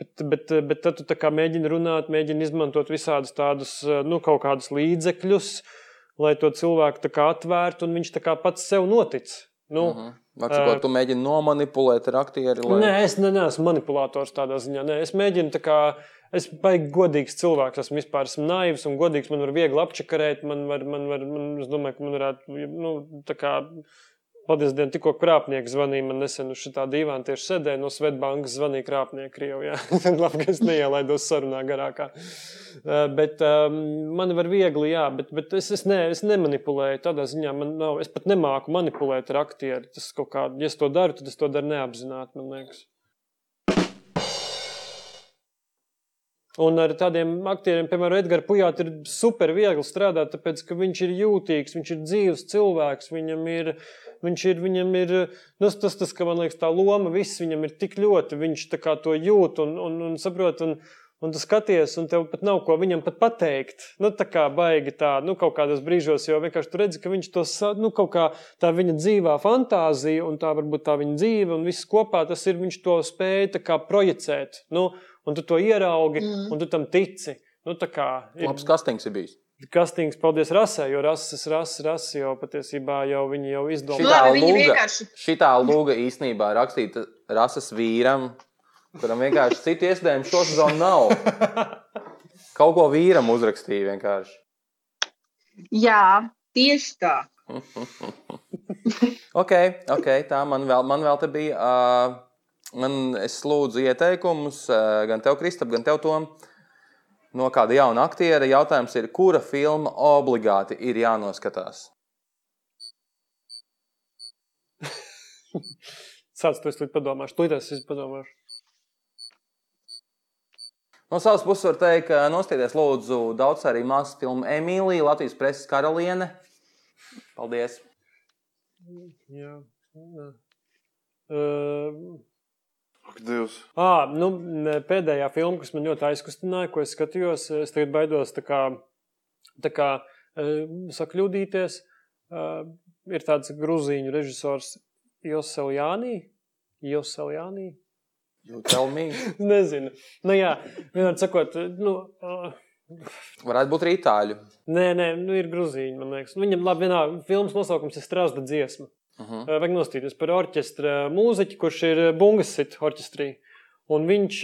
bet, bet, bet tad tu mēģini runāt, mēģini izmantot visādus tādus nu, kaut kādus līdzekļus. Lai to cilvēku atvērtu, un viņš pats sev notic. Nu, uh -huh. Varbūt uh, tu mēģini nomanipulēt ar aktieri. Lai... Nē, es ne, neesmu manipulators tādā ziņā. Nē, es mēģinu tā kā. Es baigi godīgs cilvēks, esmu vispār esmu naivs un godīgs. Man var viegli apčakarēt, man var, man var, man, es domāju, ka man varētu, nu, tā kā Paldies Dievam, tikko krāpnieks zvanīja man nesen uz šitā dīvāna tieši sēdēja no Svetbankas zvanīja krāpnieki Krievijā. Labi, ka es neielaidos sarunā garākā. Uh, bet um, man var viegli, jā, bet, bet es, es, ne, es nemanipulēju tādā ziņā. Man nav, es pat nemāku manipulēt ar aktieru. Tas kaut kā, ja es to daru, tad es to daru neapzināti, man liekas. Un ar tādiem aktieriem, piemēram, Edgars Pujāts, ir super viegli strādāt, tāpēc ka viņš ir jūtīgs, viņš ir dzīves cilvēks, viņam ir viņš ir, viņam ir, nu, tas, tas, ka man liekas, tā loma, viss viņam ir tik ļoti, viņš to jūt un, un, un saprot. Un, Un tu skaties, un tev pat nav ko viņam pat pateikt. Nu, tā kā baigi tā, nu, kaut kādos brīžos, jo vienkārši tu redzi, ka viņš to, nu, kaut kā tā viņa dzīvā fantāzija, un tā varbūt tā viņa dzīve, un viss kopā tas ir, viņš to spēja projicēt. Nu, un tu to ieraugi, mm. un tu tam tici. Nu, tā kā. Ir... Labs kastings ir bijis. Kastings, paldies rasē, jo rases, rases, rases jau patiesībā jau viņi jau izdomāja. Šitā, lūga, vienkārši... šitā lūga īstenībā rakstīta rases vīram, kuram vienkārši citu iespējumu šo sezonu nav. Kaut ko vīram uzrakstīja vienkārši. Jā, tieši tā. ok, ok, tā man vēl, man vēl te bija. Uh, man, es lūdzu ieteikumus uh, gan tev, Kristap, gan tev, Tom. No kāda jauna aktiera. Jautājums ir, kura filma obligāti ir jānoskatās? Sāc to es līdz padomāšu. Tūlīt es padomāšu. No savas puses var teikt, ka nostieties lūdzu daudz arī mākslas filmu Emīlija, Latvijas preses karaliene. Paldies! Jā. Jā. Uh, Dievs. À, nu, pēdējā filma, kas man ļoti aizkustināja, ko es skatījos, es tagad baidos tā kā, tā kā sakļūdīties. Ir tāds grūzīņu režisors Joseljānī. Joseljānī. Nezinu. Nu, jā, vienmēr sakot, nu, Varētu būt arī itāļu. Nē, nē, nu ir grūzīņi, man liekas. Viņam labi, vienā filmas nosaukums ir Strasda dziesma. Uh -huh. Vajag nostīties par orķestra mūziķi, kurš ir bungas sit orķestrī. Un viņš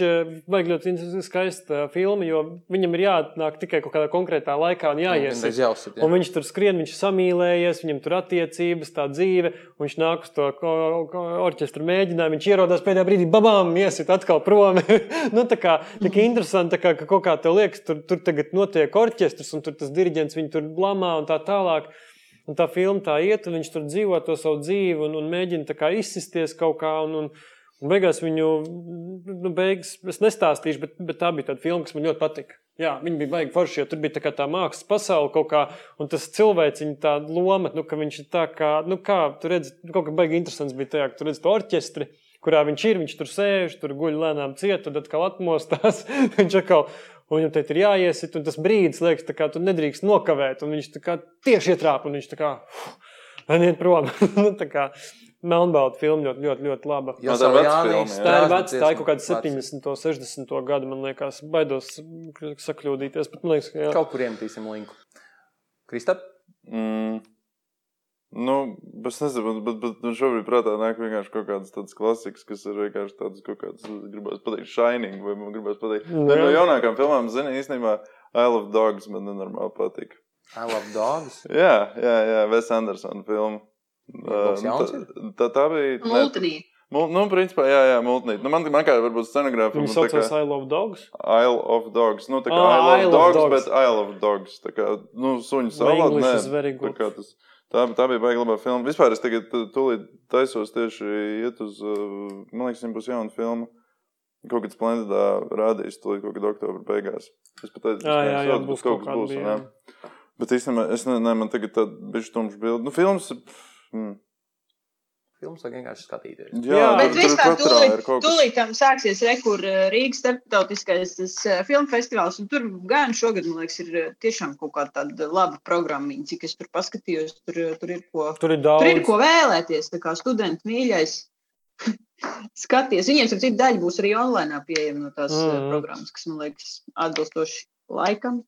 vajag ļoti skaistu filmu, jo viņam ir jāatnāk tikai kaut kādā konkrētā laikā un jāies. Jā, jāuzsit, jā. Un viņš tur skrien, viņš samīlējies, viņam tur attiecības, tā dzīve. Viņš nāk uz to orķestra mēģinājumu, viņš ierodās pēdējā brīdī, babām, iesit atkal prom. nu, tā kā tā kā interesanti, tā kā, ka kaut kā tev liekas, tur, tur tagad notiek orķestrs un tur tas diriģents viņu tur blamā un tā tālāk. Un tā filma tā iet, un viņš tur dzīvo to savu dzīvi un, un mēģina izsisties kaut kā. Un, un, un beigās viņu, nu, beigas, es nestāstīšu, bet, bet tā bija tāda filma, kas man ļoti patika. Jā, viņi bija baigi forši, jo tur bija tā, tā mākslas pasaule kaut kā, un tas cilvēciņa tā loma, nu, ka viņš ir tā kā, nu, kā, tu redzi, kaut kā baigi interesants bija tajā, ka tu redzi to orķestri, kurā viņš ir, viņš tur sēž, tur guļ lēnām ciet, tad atkal atmostās, viņš atkal un viņam teikt, ir jāiesit, un tas brīdis, liekas, kā tu nedrīkst nokavēt, un viņš tieši ietrāpa, un viņš tā kā iet prom. nu, tā kā Melnbalta filma ļoti, ļoti, ļoti laba. Jā, tā ir veca filma. Tā ir veca, tā ir kaut kāda 70. un 60. gada, man liekas, baidos sakļūdīties, bet man liekas, ka jā. Kaut kur iemetīsim linku. Kristap? Mm. Nu, es nezinu, bet, bet, bet šobrīd prātā nāk vienkārši kaut kādas tādas klasikas, kas ir vienkārši tādas kaut kādas, gribētu pateikt, shining, vai man gribētu pateikt. Viena no jaunākajām filmām, zini, īstenībā I Love Dogs man nenormāli patīk. I Love Dogs? jā, jā, jā, Ves Andersona filma. Uh, tā, tā, tā bija. Multinīt. Mul, nu, principā, jā, jā, multinīt. Nu, man, man kā varbūt scenogrāfija. Viņa saucās kā... I Love Dogs? Isle of Dogs. Nu, tā kā oh, I Love Dogs, dogs, bet I Love Dogs. Tā kā, nu, suņu salā. Nē, tā kā tas. Tā, tā bija baigta labā filma. Vispār es tagad tūlīt taisos tieši iet uz, man liekas, viņam būs jauna filma. Kaut kad Splendidā rādīs to kaut kad oktobra beigās. Es pat teicu, ka jā, jā, būs kaut kas būs. Bija, Bet īstenībā es ne, ne, man tagad tāda bišķi tumša bilde. Nu, filmas, hmm. Filmas, vai vienkārši skatīties. Jā, Jā, Bet vispār tūlīt, tūlīt tam sāksies rekur eh, Rīgas starptautiskais tas, eh, filmu festivāls. un Tur gan šogad, man liekas, ir eh, tiešām kaut kāda tāda laba programmiņa, cik es tur paskatījos. Tur, tur, ir, ko, Tur ir tur ir daudz. ko vēlēties. Tā kā studenti mīļais. Skaties, viņiem tur citu daļu būs arī online pieejama no tās mm. Programmas, kas man liekas atbilstoši laikam.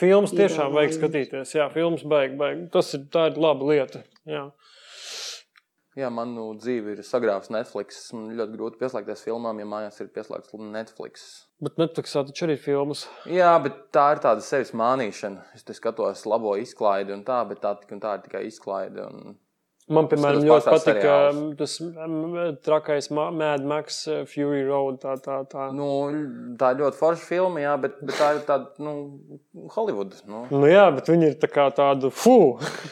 Filmas tiešām vajag skatīties. Jā, filmas baigi, baigi. Tas ir, tā ir laba lieta. Jā. Jā, man nu, dzīve ir sagrāvs Netflix. Man ļoti grūti pieslēgties filmām, ja mājās ir pieslēgts Netflix. Bet Netflixā taču arī ir filmas. Jā, bet tā ir tāda sevis mānīšana. Es skatos labo izklaidi un tā, bet tā, tā ir tikai izklaide. Un... Man, piemēram, ļoti seriālus. tas trakais Ma- Mad Max uh, Fury Road. Tā, tā, tā. Nu, tā ir ļoti forša filma, jā, bet, bet tā ir tāda nu, Hollywood. Nu. Nu, jā, bet viņi ir tā kā tādu fu,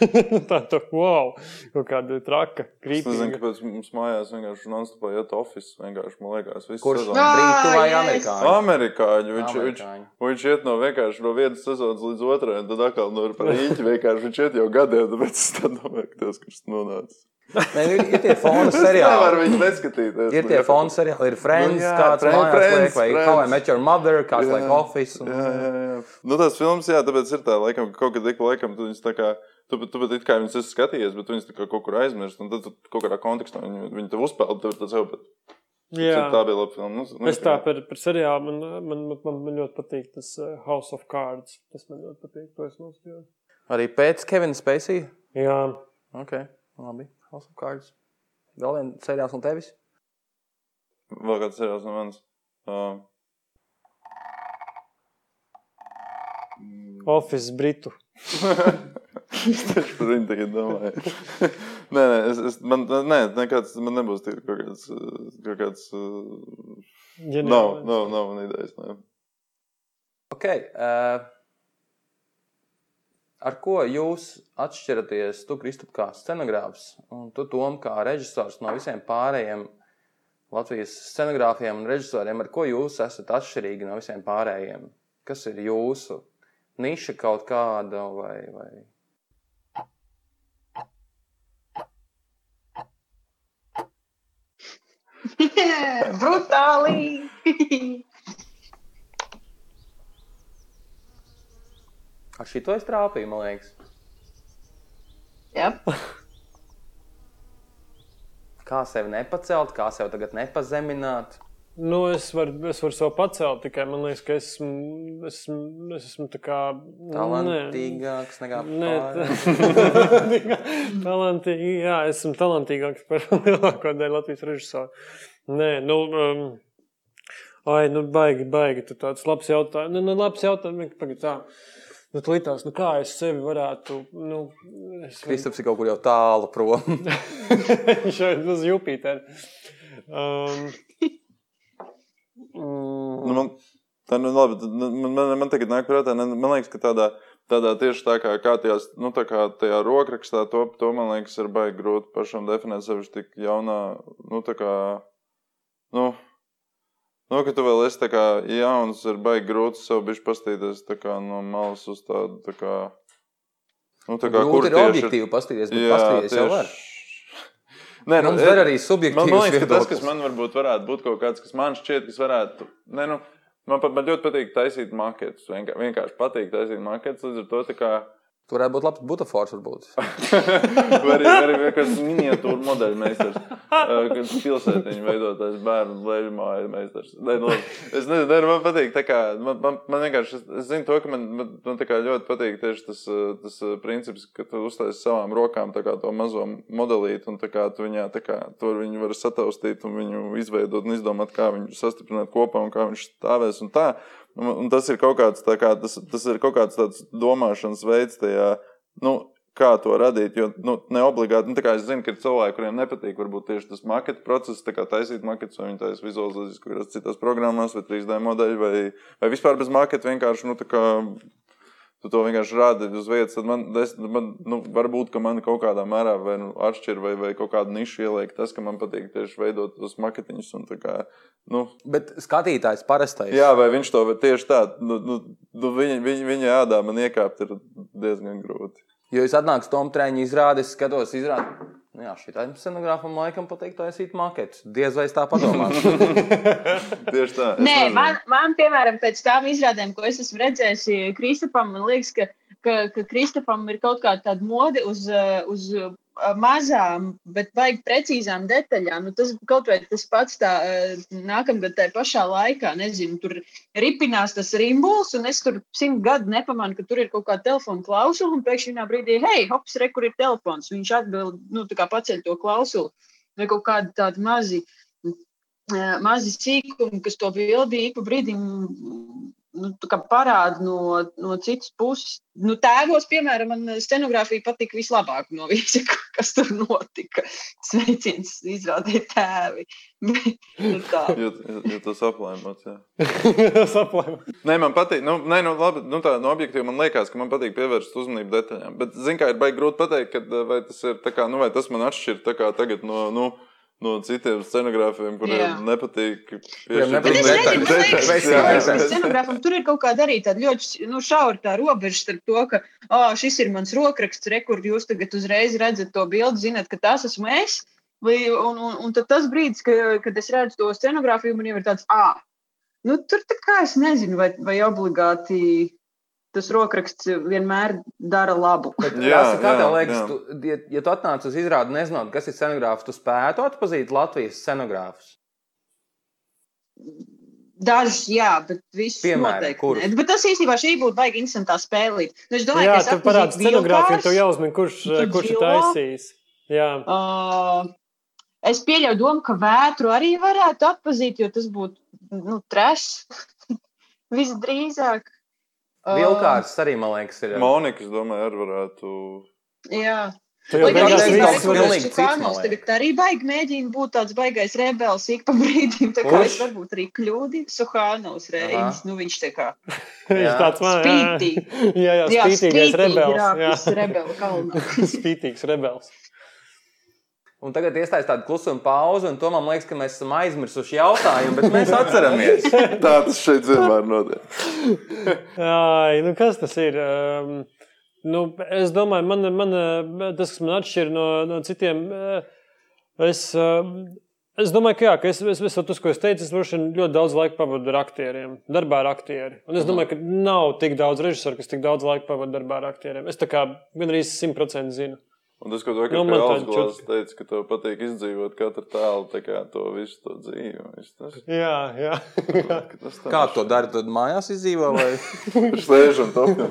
tādu wow, kaut kāda traka, Es nezinu, kāpēc mums mājās vienkārši non-stopā iet oficiāls. Vienkārši, man liekas, viss Kurš sezonu. Ā, brītu vai yes. amerikāņu? Amerikāņu. Viņš, viņš, Amerikāņu. viņš iet no vienkārši no vienas sezonas līdz otrai, un tad atkal no rīta vienkārši viņš iet jau gadiem, tāpēc es tā domāju, ka tas, kurš nonāca. Nē, ir, ir tie fona seriāli. viņu neskatīties. Ir tie fona seriāli, ir Friends, Nu jā, kāds Friends, mājās liek, Friends, vai Friends. How I Met Your Mother, kāds Jā. liek Office. Un... Jā, jā, jā. Nu, tās filmas, jā, tāpēc ir tā, laikam, ka kaut kad ik pa laikam tu viņas tā kā. Tu, tu pat it kā viņas esi skatījies, bet tu viņas tā kā kaut kur aizmirsti. Un tad tu kaut kādā kontekstā viņi, viņi tev uzpeld. Tur tas jau bet, Jā, tā bija laba filma. Nu, nu, es tā par, par seriālu man, man, man, man ļoti patīk tas uh, House of Cards. Tas man ļoti patīk, to es noskatījos. Arī pēc Kevina Spacey. Jā, Ok, labi. House of Cards. Vēl viens seriāls no tevis. Vēl kāds seriāls no manis. Uh, Office Britu. es tieši par viņu tagad domāju. nē, nē, es, es, man, nē, nekāds, man nebūs tik kaut kāds. Kaut kāds uh, nav, nav, nav man idejas. Nē. Ok. Uh, ar ko jūs atšķiraties, tu, Kristap, kā scenogrāfs, un tu, Tom, kā režisors no visiem pārējiem Latvijas scenogrāfiem un režisoriem, ar ko jūs esat atšķirīgi no visiem pārējiem? Kas ir jūsu niša kaut kāda vai? vai... Brutāli! Ar šito es trāpīju, man liekas. Jā. Kā sevi nepacelt, kā sevi tagad nepazemināt. Nu, es varu, es varu sev pacelt, tikai man liekas, ka es esmu, esmu, es esmu tā kā Talantīgāks nekā Nē, pārējie. talantīgi, jā, esmu talantīgāks par lielāko daļu Latvijas režisoru. Nē, nu, um, ai, nu, baigi, baigi, tu tāds labs jautājums. Nu, nu, labs jautājums, pagaid tā. Nu, tu litās, nu, kā es sevi varētu, nu, es. Kristaps ir kaut kur jau tālu prom. Viņš jau ir uz Jupiteru. Um, mm, Nu, man, tā, nu, labi, nu, man, man, man tagad nāk prātā, ne, man liekas, ka tādā, tādā tieši tā kā, kā, tajās, nu, tā kā tajā rokrakstā, to, to man liekas, ir baigi grūti pašam definēt sevi tik jaunā, nu, tā kā, nu, nu, ka tu vēl esi tā kā jauns, ir baigi grūti sev bišķi pastīties kā no malas uz tādu, tā kā, nu, tā kā, Grūti ir objektīvi paskatīties, bet paskatīties jau var. Nē, nu, ir arī Man, subjektīvs man liekas, ka tas, kas man varbūt varētu būt kaut kāds, kas man šķiet, kas varētu. Ne, nu, man, pat, man ļoti patīk taisīt maketus. Vienkār, vienkārši patīk taisīt maketus. Līdz ar to tā kā. Tur varētu būt labs butafors. Varbūt. Vai arī, vienkārši miniatūra modeļa meistars. Kad pilsētiņa veidotājs bērnu leļu māju meistars. Nē, nu, es nezinu, ne, man patīk tā kā, man, man, man vienkārši, es, zinu to, ka man, man, man tā kā ļoti patīk tieši tas, tas princips, ka tu uztaisi savām rokām tā kā to mazo modelīti un tā kā tu viņā tā kā, tur viņu var sataustīt un viņu izveidot un izdomāt, kā viņu sastiprināt kopā un kā viņš stāvēs un tā. Un, un tas ir kaut kāds, kā, tas, tas ir kaut kāds tāds domāšanas veids tajā, nu, kā to radīt. Jo nu, ne obligāti, nu, es zinu, ka ir cilvēki, kuriem nepatīk varbūt tieši tas maketu process, kā taisīt maketus, vai viņi taisa vizualizācijas kādās citās programmās, vai 3D modeļi, vai, vai vispār bez maketu vienkārši, nu, kā. Tu to vienkārši rādi uz vietas. Tad man, es, man nu, varbūt, ka man kaut kādā mērā vai, nu, atšķir vai, vai kaut kādu nišu ieliek tas, ka man patīk tieši veidot tos maketiņus. Kā, nu, Bet skatītājs parastais. Jā, vai viņš to tieši tā, nu, nu, nu viņa, viņa, viņa ādā man iekāpt ir diezgan grūti. Jo es atnāku Tomu treniņu izrādi, es skatos, izrādi. Jā, šitam scenogrāfam laikam patīk taisīt maketus. Diez vai es tā padomāju. Tieši tā. Nē, nezinu. man, man, piemēram, pēc tām izrādēm, ko es esmu redzējis Kristapam, man liekas, ka, ka, ka Kristapam ir kaut kāda tāda mode uz, eh, uz mazām, bet baigi precīzām detaļām. Nu, tas kaut vai tas pats tā nākamgad tajā pašā laikā, nezinu, tur ripinās tas rimbuls, un es tur simt gadu nepamanu, ka tur ir kaut kāda telefona klausula, un pēkšņi vienā brīdī, hei, hops, re, kur ir telefons. Viņš atbild, nu, tā kā paceļ to klausulu, vai kaut kādi tādi mazi mazi sīkumi, kas to bildi ik pa brīdim nu, tā kā parāda no, no citas puses. Nu, tēvos, piemēram, man scenogrāfija patika vislabāk no visa, kas tur notika. Sveiciens izrādīja tēvi. Nu, tā. Jo, jo, tas aplēmots. jā. Saplēm. Nē, man patīk. Nu, nē, nu, labi, nu, tā no objektīva man liekas, ka man patīk pievērst uzmanību detaļām. Bet, zināmā mērā, ir baigi grūti pateikt, kad, vai tas ir tā kā, nu, vai tas man atšķir tā kā tagad no. Nu, No citiem scenogrāfiem, kuriem Jā. nepatīk. Bet es Detaļas, scenogrāfam tur ir kaut kāda arī tāda ļoti nu, šaura tā robeža starp to, ka oh, šis ir mans rokraksts, re, kur jūs tagad uzreiz redzat to bildi, zinat, ka tas esmu es. Vai, un, un, un tad tas brīdis, ka, kad es redzu to scenogrāfiju, man jau ir tāds, ah, nu, tur tā kā es nezinu, vai, vai obligāti tas rokraksts vienmēr dara labu. Jā, Jā, kā jā, liekas, jā. tu, ja, ja tu atnāc uz izrādi, nezinot, kas ir scenogrāfs, tu spētu atpazīt Latvijas scenogrāfus. Dažs, jā, bet viss noteikti. Bet tas īstenībā šī būtu baigi interesantā spēlīt. Nu, es domāju, Jā, ka tu parādi atpazītu scenogrāfiju, vilkārs. tev jāuzmin, kurš, kurš ir taisījis. Jā. Uh, es pieļauju domu, ka vētru arī varētu atpazīt, jo tas būtu nu, trešs. Visdrīzāk. Uh, Vilkārs arī, man liekas, ir. Monika, es domāju, arī varētu. Jā. Tas Čukānovs liekas. tagad arī baigi mēģina būt tāds baigais rebels ik pa brīdim. Tā kā Kurš? es varbūt arī kļūdi. Suhānovs reiz. Nu, viņš tā kā Viņš Jā. tāds man spītīgi. Jā, jā, Jā, spītīgais spītīgi rebels. Jā. Spītīgs rebels. Un tagad iestājas tāda klusuma pauze, un to man liekas, ka mēs esam aizmirsuši jautājumu, bet mēs atceramies. Tā tas šeit vienmēr notiek. Ai, nu kas tas ir? Um, nu, es domāju, man, man, tas, kas man atšķir no, no citiem, eh, es, um, es domāju, ka, jā, ka es, es, es tas, ko es teicu, es droši vien ļoti daudz laika pavadu ar aktieriem, darbā ar aktieriem. Un es domāju, ka nav tik daudz režisoru, kas tik daudz laika pavada darbā ar aktieriem. Es tā kā gandrīz simtprocentīgi zinu. Un tas, ko tu vakar Nu, čutka. teici, ka tev patīk izdzīvot katru tēlu, tā kā to visu to dzīvi. Visu tas, Jā, jā. jā. tas tā Kā tu to dari? Tad mājās izdzīvo vai? Slēdz un top.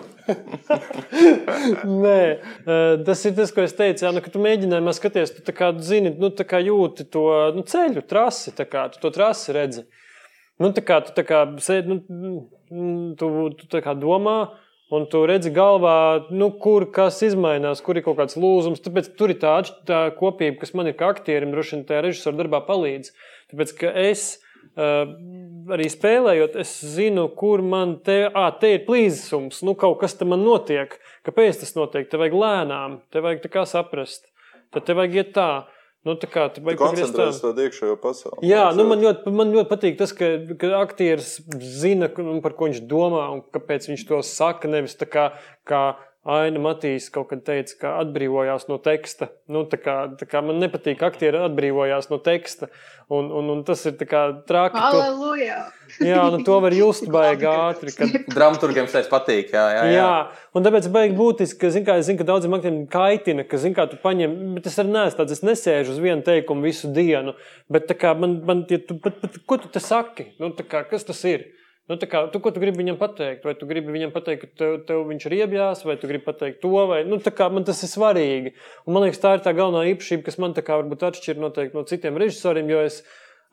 Nē, eh, tas ir tas, ko es teicu. Jā, nu, kad tu mēģinājumā skaties, tu kā zini, nu, kā jūti to nu, ceļu, trasi, tā kā tu to trasi redzi. Nu, tā kā tu tā kā sēdi, nu, mm, tu, tu tā kā domā. Un tu redzi, galvā, nu, kur kas izmainās, kur ir kaut kāds lūzums. Tāpēc tur ir tā, tā kopība, kas man ir kā aktierim, droši vien tajā režisora darbā palīdz. Tāpēc, ka es uh, arī spēlējot, es zinu, kur man te, à, te ir plīsums, nu, kaut kas tam notiek. Kāpēc tas notiek? Tev vajag lēnām, tev vajag tā kā saprast. Tad tev vajag iet tā. Nu, tā kā tu tā. koncentrējies tādā iekšējā pasaulē. Jā, nu man, ļoti, man ļoti patīk tas, ka, ka aktieris zina, par ko viņš domā un kāpēc viņš to saka. Nevis tā kā, kā Aina Matīs kaut kad teica, ka atbrīvojās no teksta. Nu, tā kā, tā kā man nepatīk, ka aktieri atbrīvojās no teksta. Un, un, un tas ir tā kā traki. To, Aleluja! jā, nu, to var just baigi ātri. Kad, Dramaturgiem tas patīk. Jā, jā, jā. Jā, un tāpēc baigi būtiski, ka, zin, kā, es zinu, ka daudziem aktieriem kaitina, ka, zin, kā, tu paņem, bet es arī neesmu tāds, es nesēžu uz vienu teikumu visu dienu. Bet, tā kā, man, man, ja tu, pat, pat, ko tu te saki? Nu, tā kā, kas tas ir? Nu, kā, tu, ko tu gribi viņam pateikt? Vai tu gribi viņam pateikt, ka tev, tev viņš ir iebjās, vai tu gribi pateikt to, vai nu, tā kā, man tas ir svarīgi. Un, man liekas, tā ir tā galvenā īpašība, kas man kā varbūt atšķir noteikti no citiem režisoriem, jo es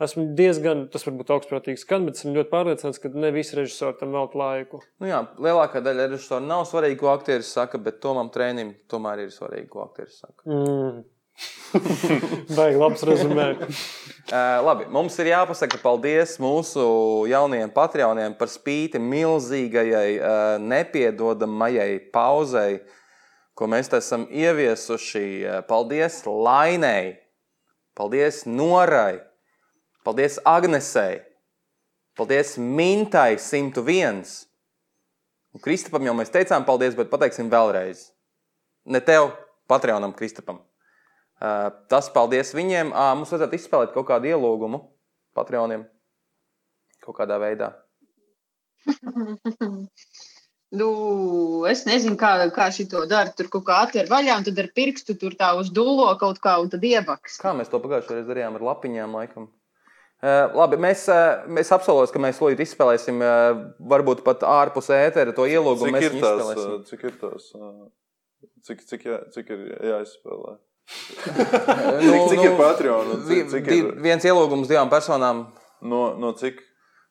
esmu diezgan, tas varbūt augstprātīgs skan, bet esmu ļoti pārliecināts, ka ne visi režisori tam velk laiku. Nu, jā, lielākā daļa režisoru nav svarīgi, ko aktieris saka, bet Tomam Trēnim tomēr ir svarīgi, ko aktieris saka. Mm. Baigi labs rezumē. Uh, labi, mums ir jāpasaka paldies mūsu jaunajiem patroniem par spīti milzīgajai, uh, nepiedodamajai pauzei, ko mēs esam ieviesuši. Uh, Paldies Lainai, paldies Norai, paldies Agnesei, paldies Mintai 101. Un Kristapam jau mēs teicām paldies, bet pateiksim vēlreiz. Ne tev, Patreonam, Kristapam. Uh, tas paldies viņiem. Mums vajadzētu izspēlēt kaut kādu ielūgumu Patreoniem kaut kādā veidā. Nu, es nezinu, kā, kā šī to dara. Tur kaut kā atver vaļā, un tad ar pirkstu tur tā uz dūlo kaut kā, un tad iebaks. Kā mēs to pagājušajā reizē darījām ar lapiņām, laikam? Uh, labi, mēs, uh, mēs apsolām, ka mēs Lūdzu izspēlēsim, uh, varbūt pat ārpus ētera to ielūgumu. Cik ir tās? Cik ir tās? uh, Cik, cik, jā, cik ir jāizspēlē? Nu, Cik, cik ir Patreon? Cik, cik di- ir, Viens ielūgums divām personām. no, no cik?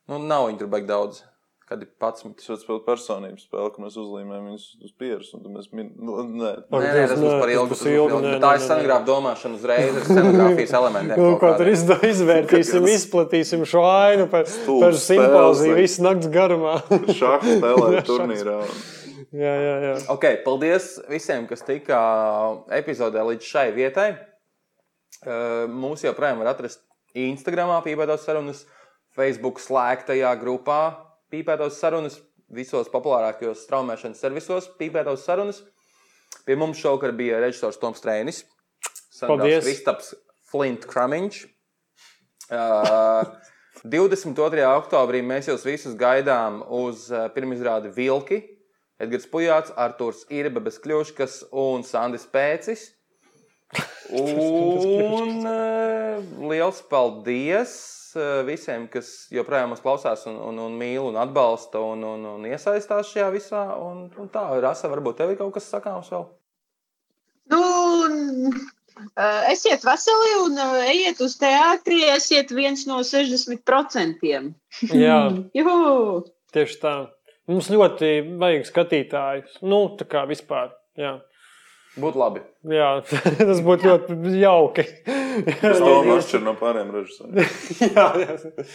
Nu, nav viņi tur baigi daudz. Kad ir 11. Tas ir personības spēle, ka mēs uzlīmējam viņus uz pieres. Mēs min... nu, nē, Nē, nē, tas būs par ilgu. tas ilgu. nē, Bet Tā nē, ir nē, scenogrāfa domāšana uzreiz ar scenogrāfijas elementiem. Nu, ko tur izdo, izvērtīsim, izplatīsim šo ainu par, Stulbs par simpoziju spēles, visu nakts garumā. šāda spēlē turnīrā. un- jā, jā, jā. Ok, paldies visiem, kas tika epizodē līdz šai vietai. Uh, Mūs joprojām var atrast Instagram, pīpētos sarunas, Facebook slēgtajā grupā, pīpētos sarunas, visos populārākajos straumēšanas servisos, pīpētos sarunas. Pie mums šovakar bija režisors Toms Strēnis, Paldies. Kristaps Flint Kramiņš. Uh, 22. oktobrī mēs jūs visus gaidām uz uh, pirmizrādi Vilki. Edgars Pujāts, Arthurs Irbe bez kļūškas un Sandis Pēcis. Un uh, liels paldies uh, visiem, kas joprojām mūs klausās un, un, un mīl un atbalsta un, un, un iesaistās šajā visā. Un, un tā, Rasa, varbūt tev ir kaut kas sakāms vēl? Nu, uh, esiet veseli un ejiet uz teātri, esiet viens no 60%. jā, Juhu! tieši tā. Mums ļoti vajag skatītājus. Nu, tā kā vispār. Jā, Būtu labi. jā tas būtu ļoti jauki. Tas tomēr atšķir no pārējiem režisoriem. jā, jā.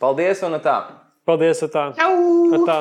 Paldies un tā! Paldies, tā. Čau! tā.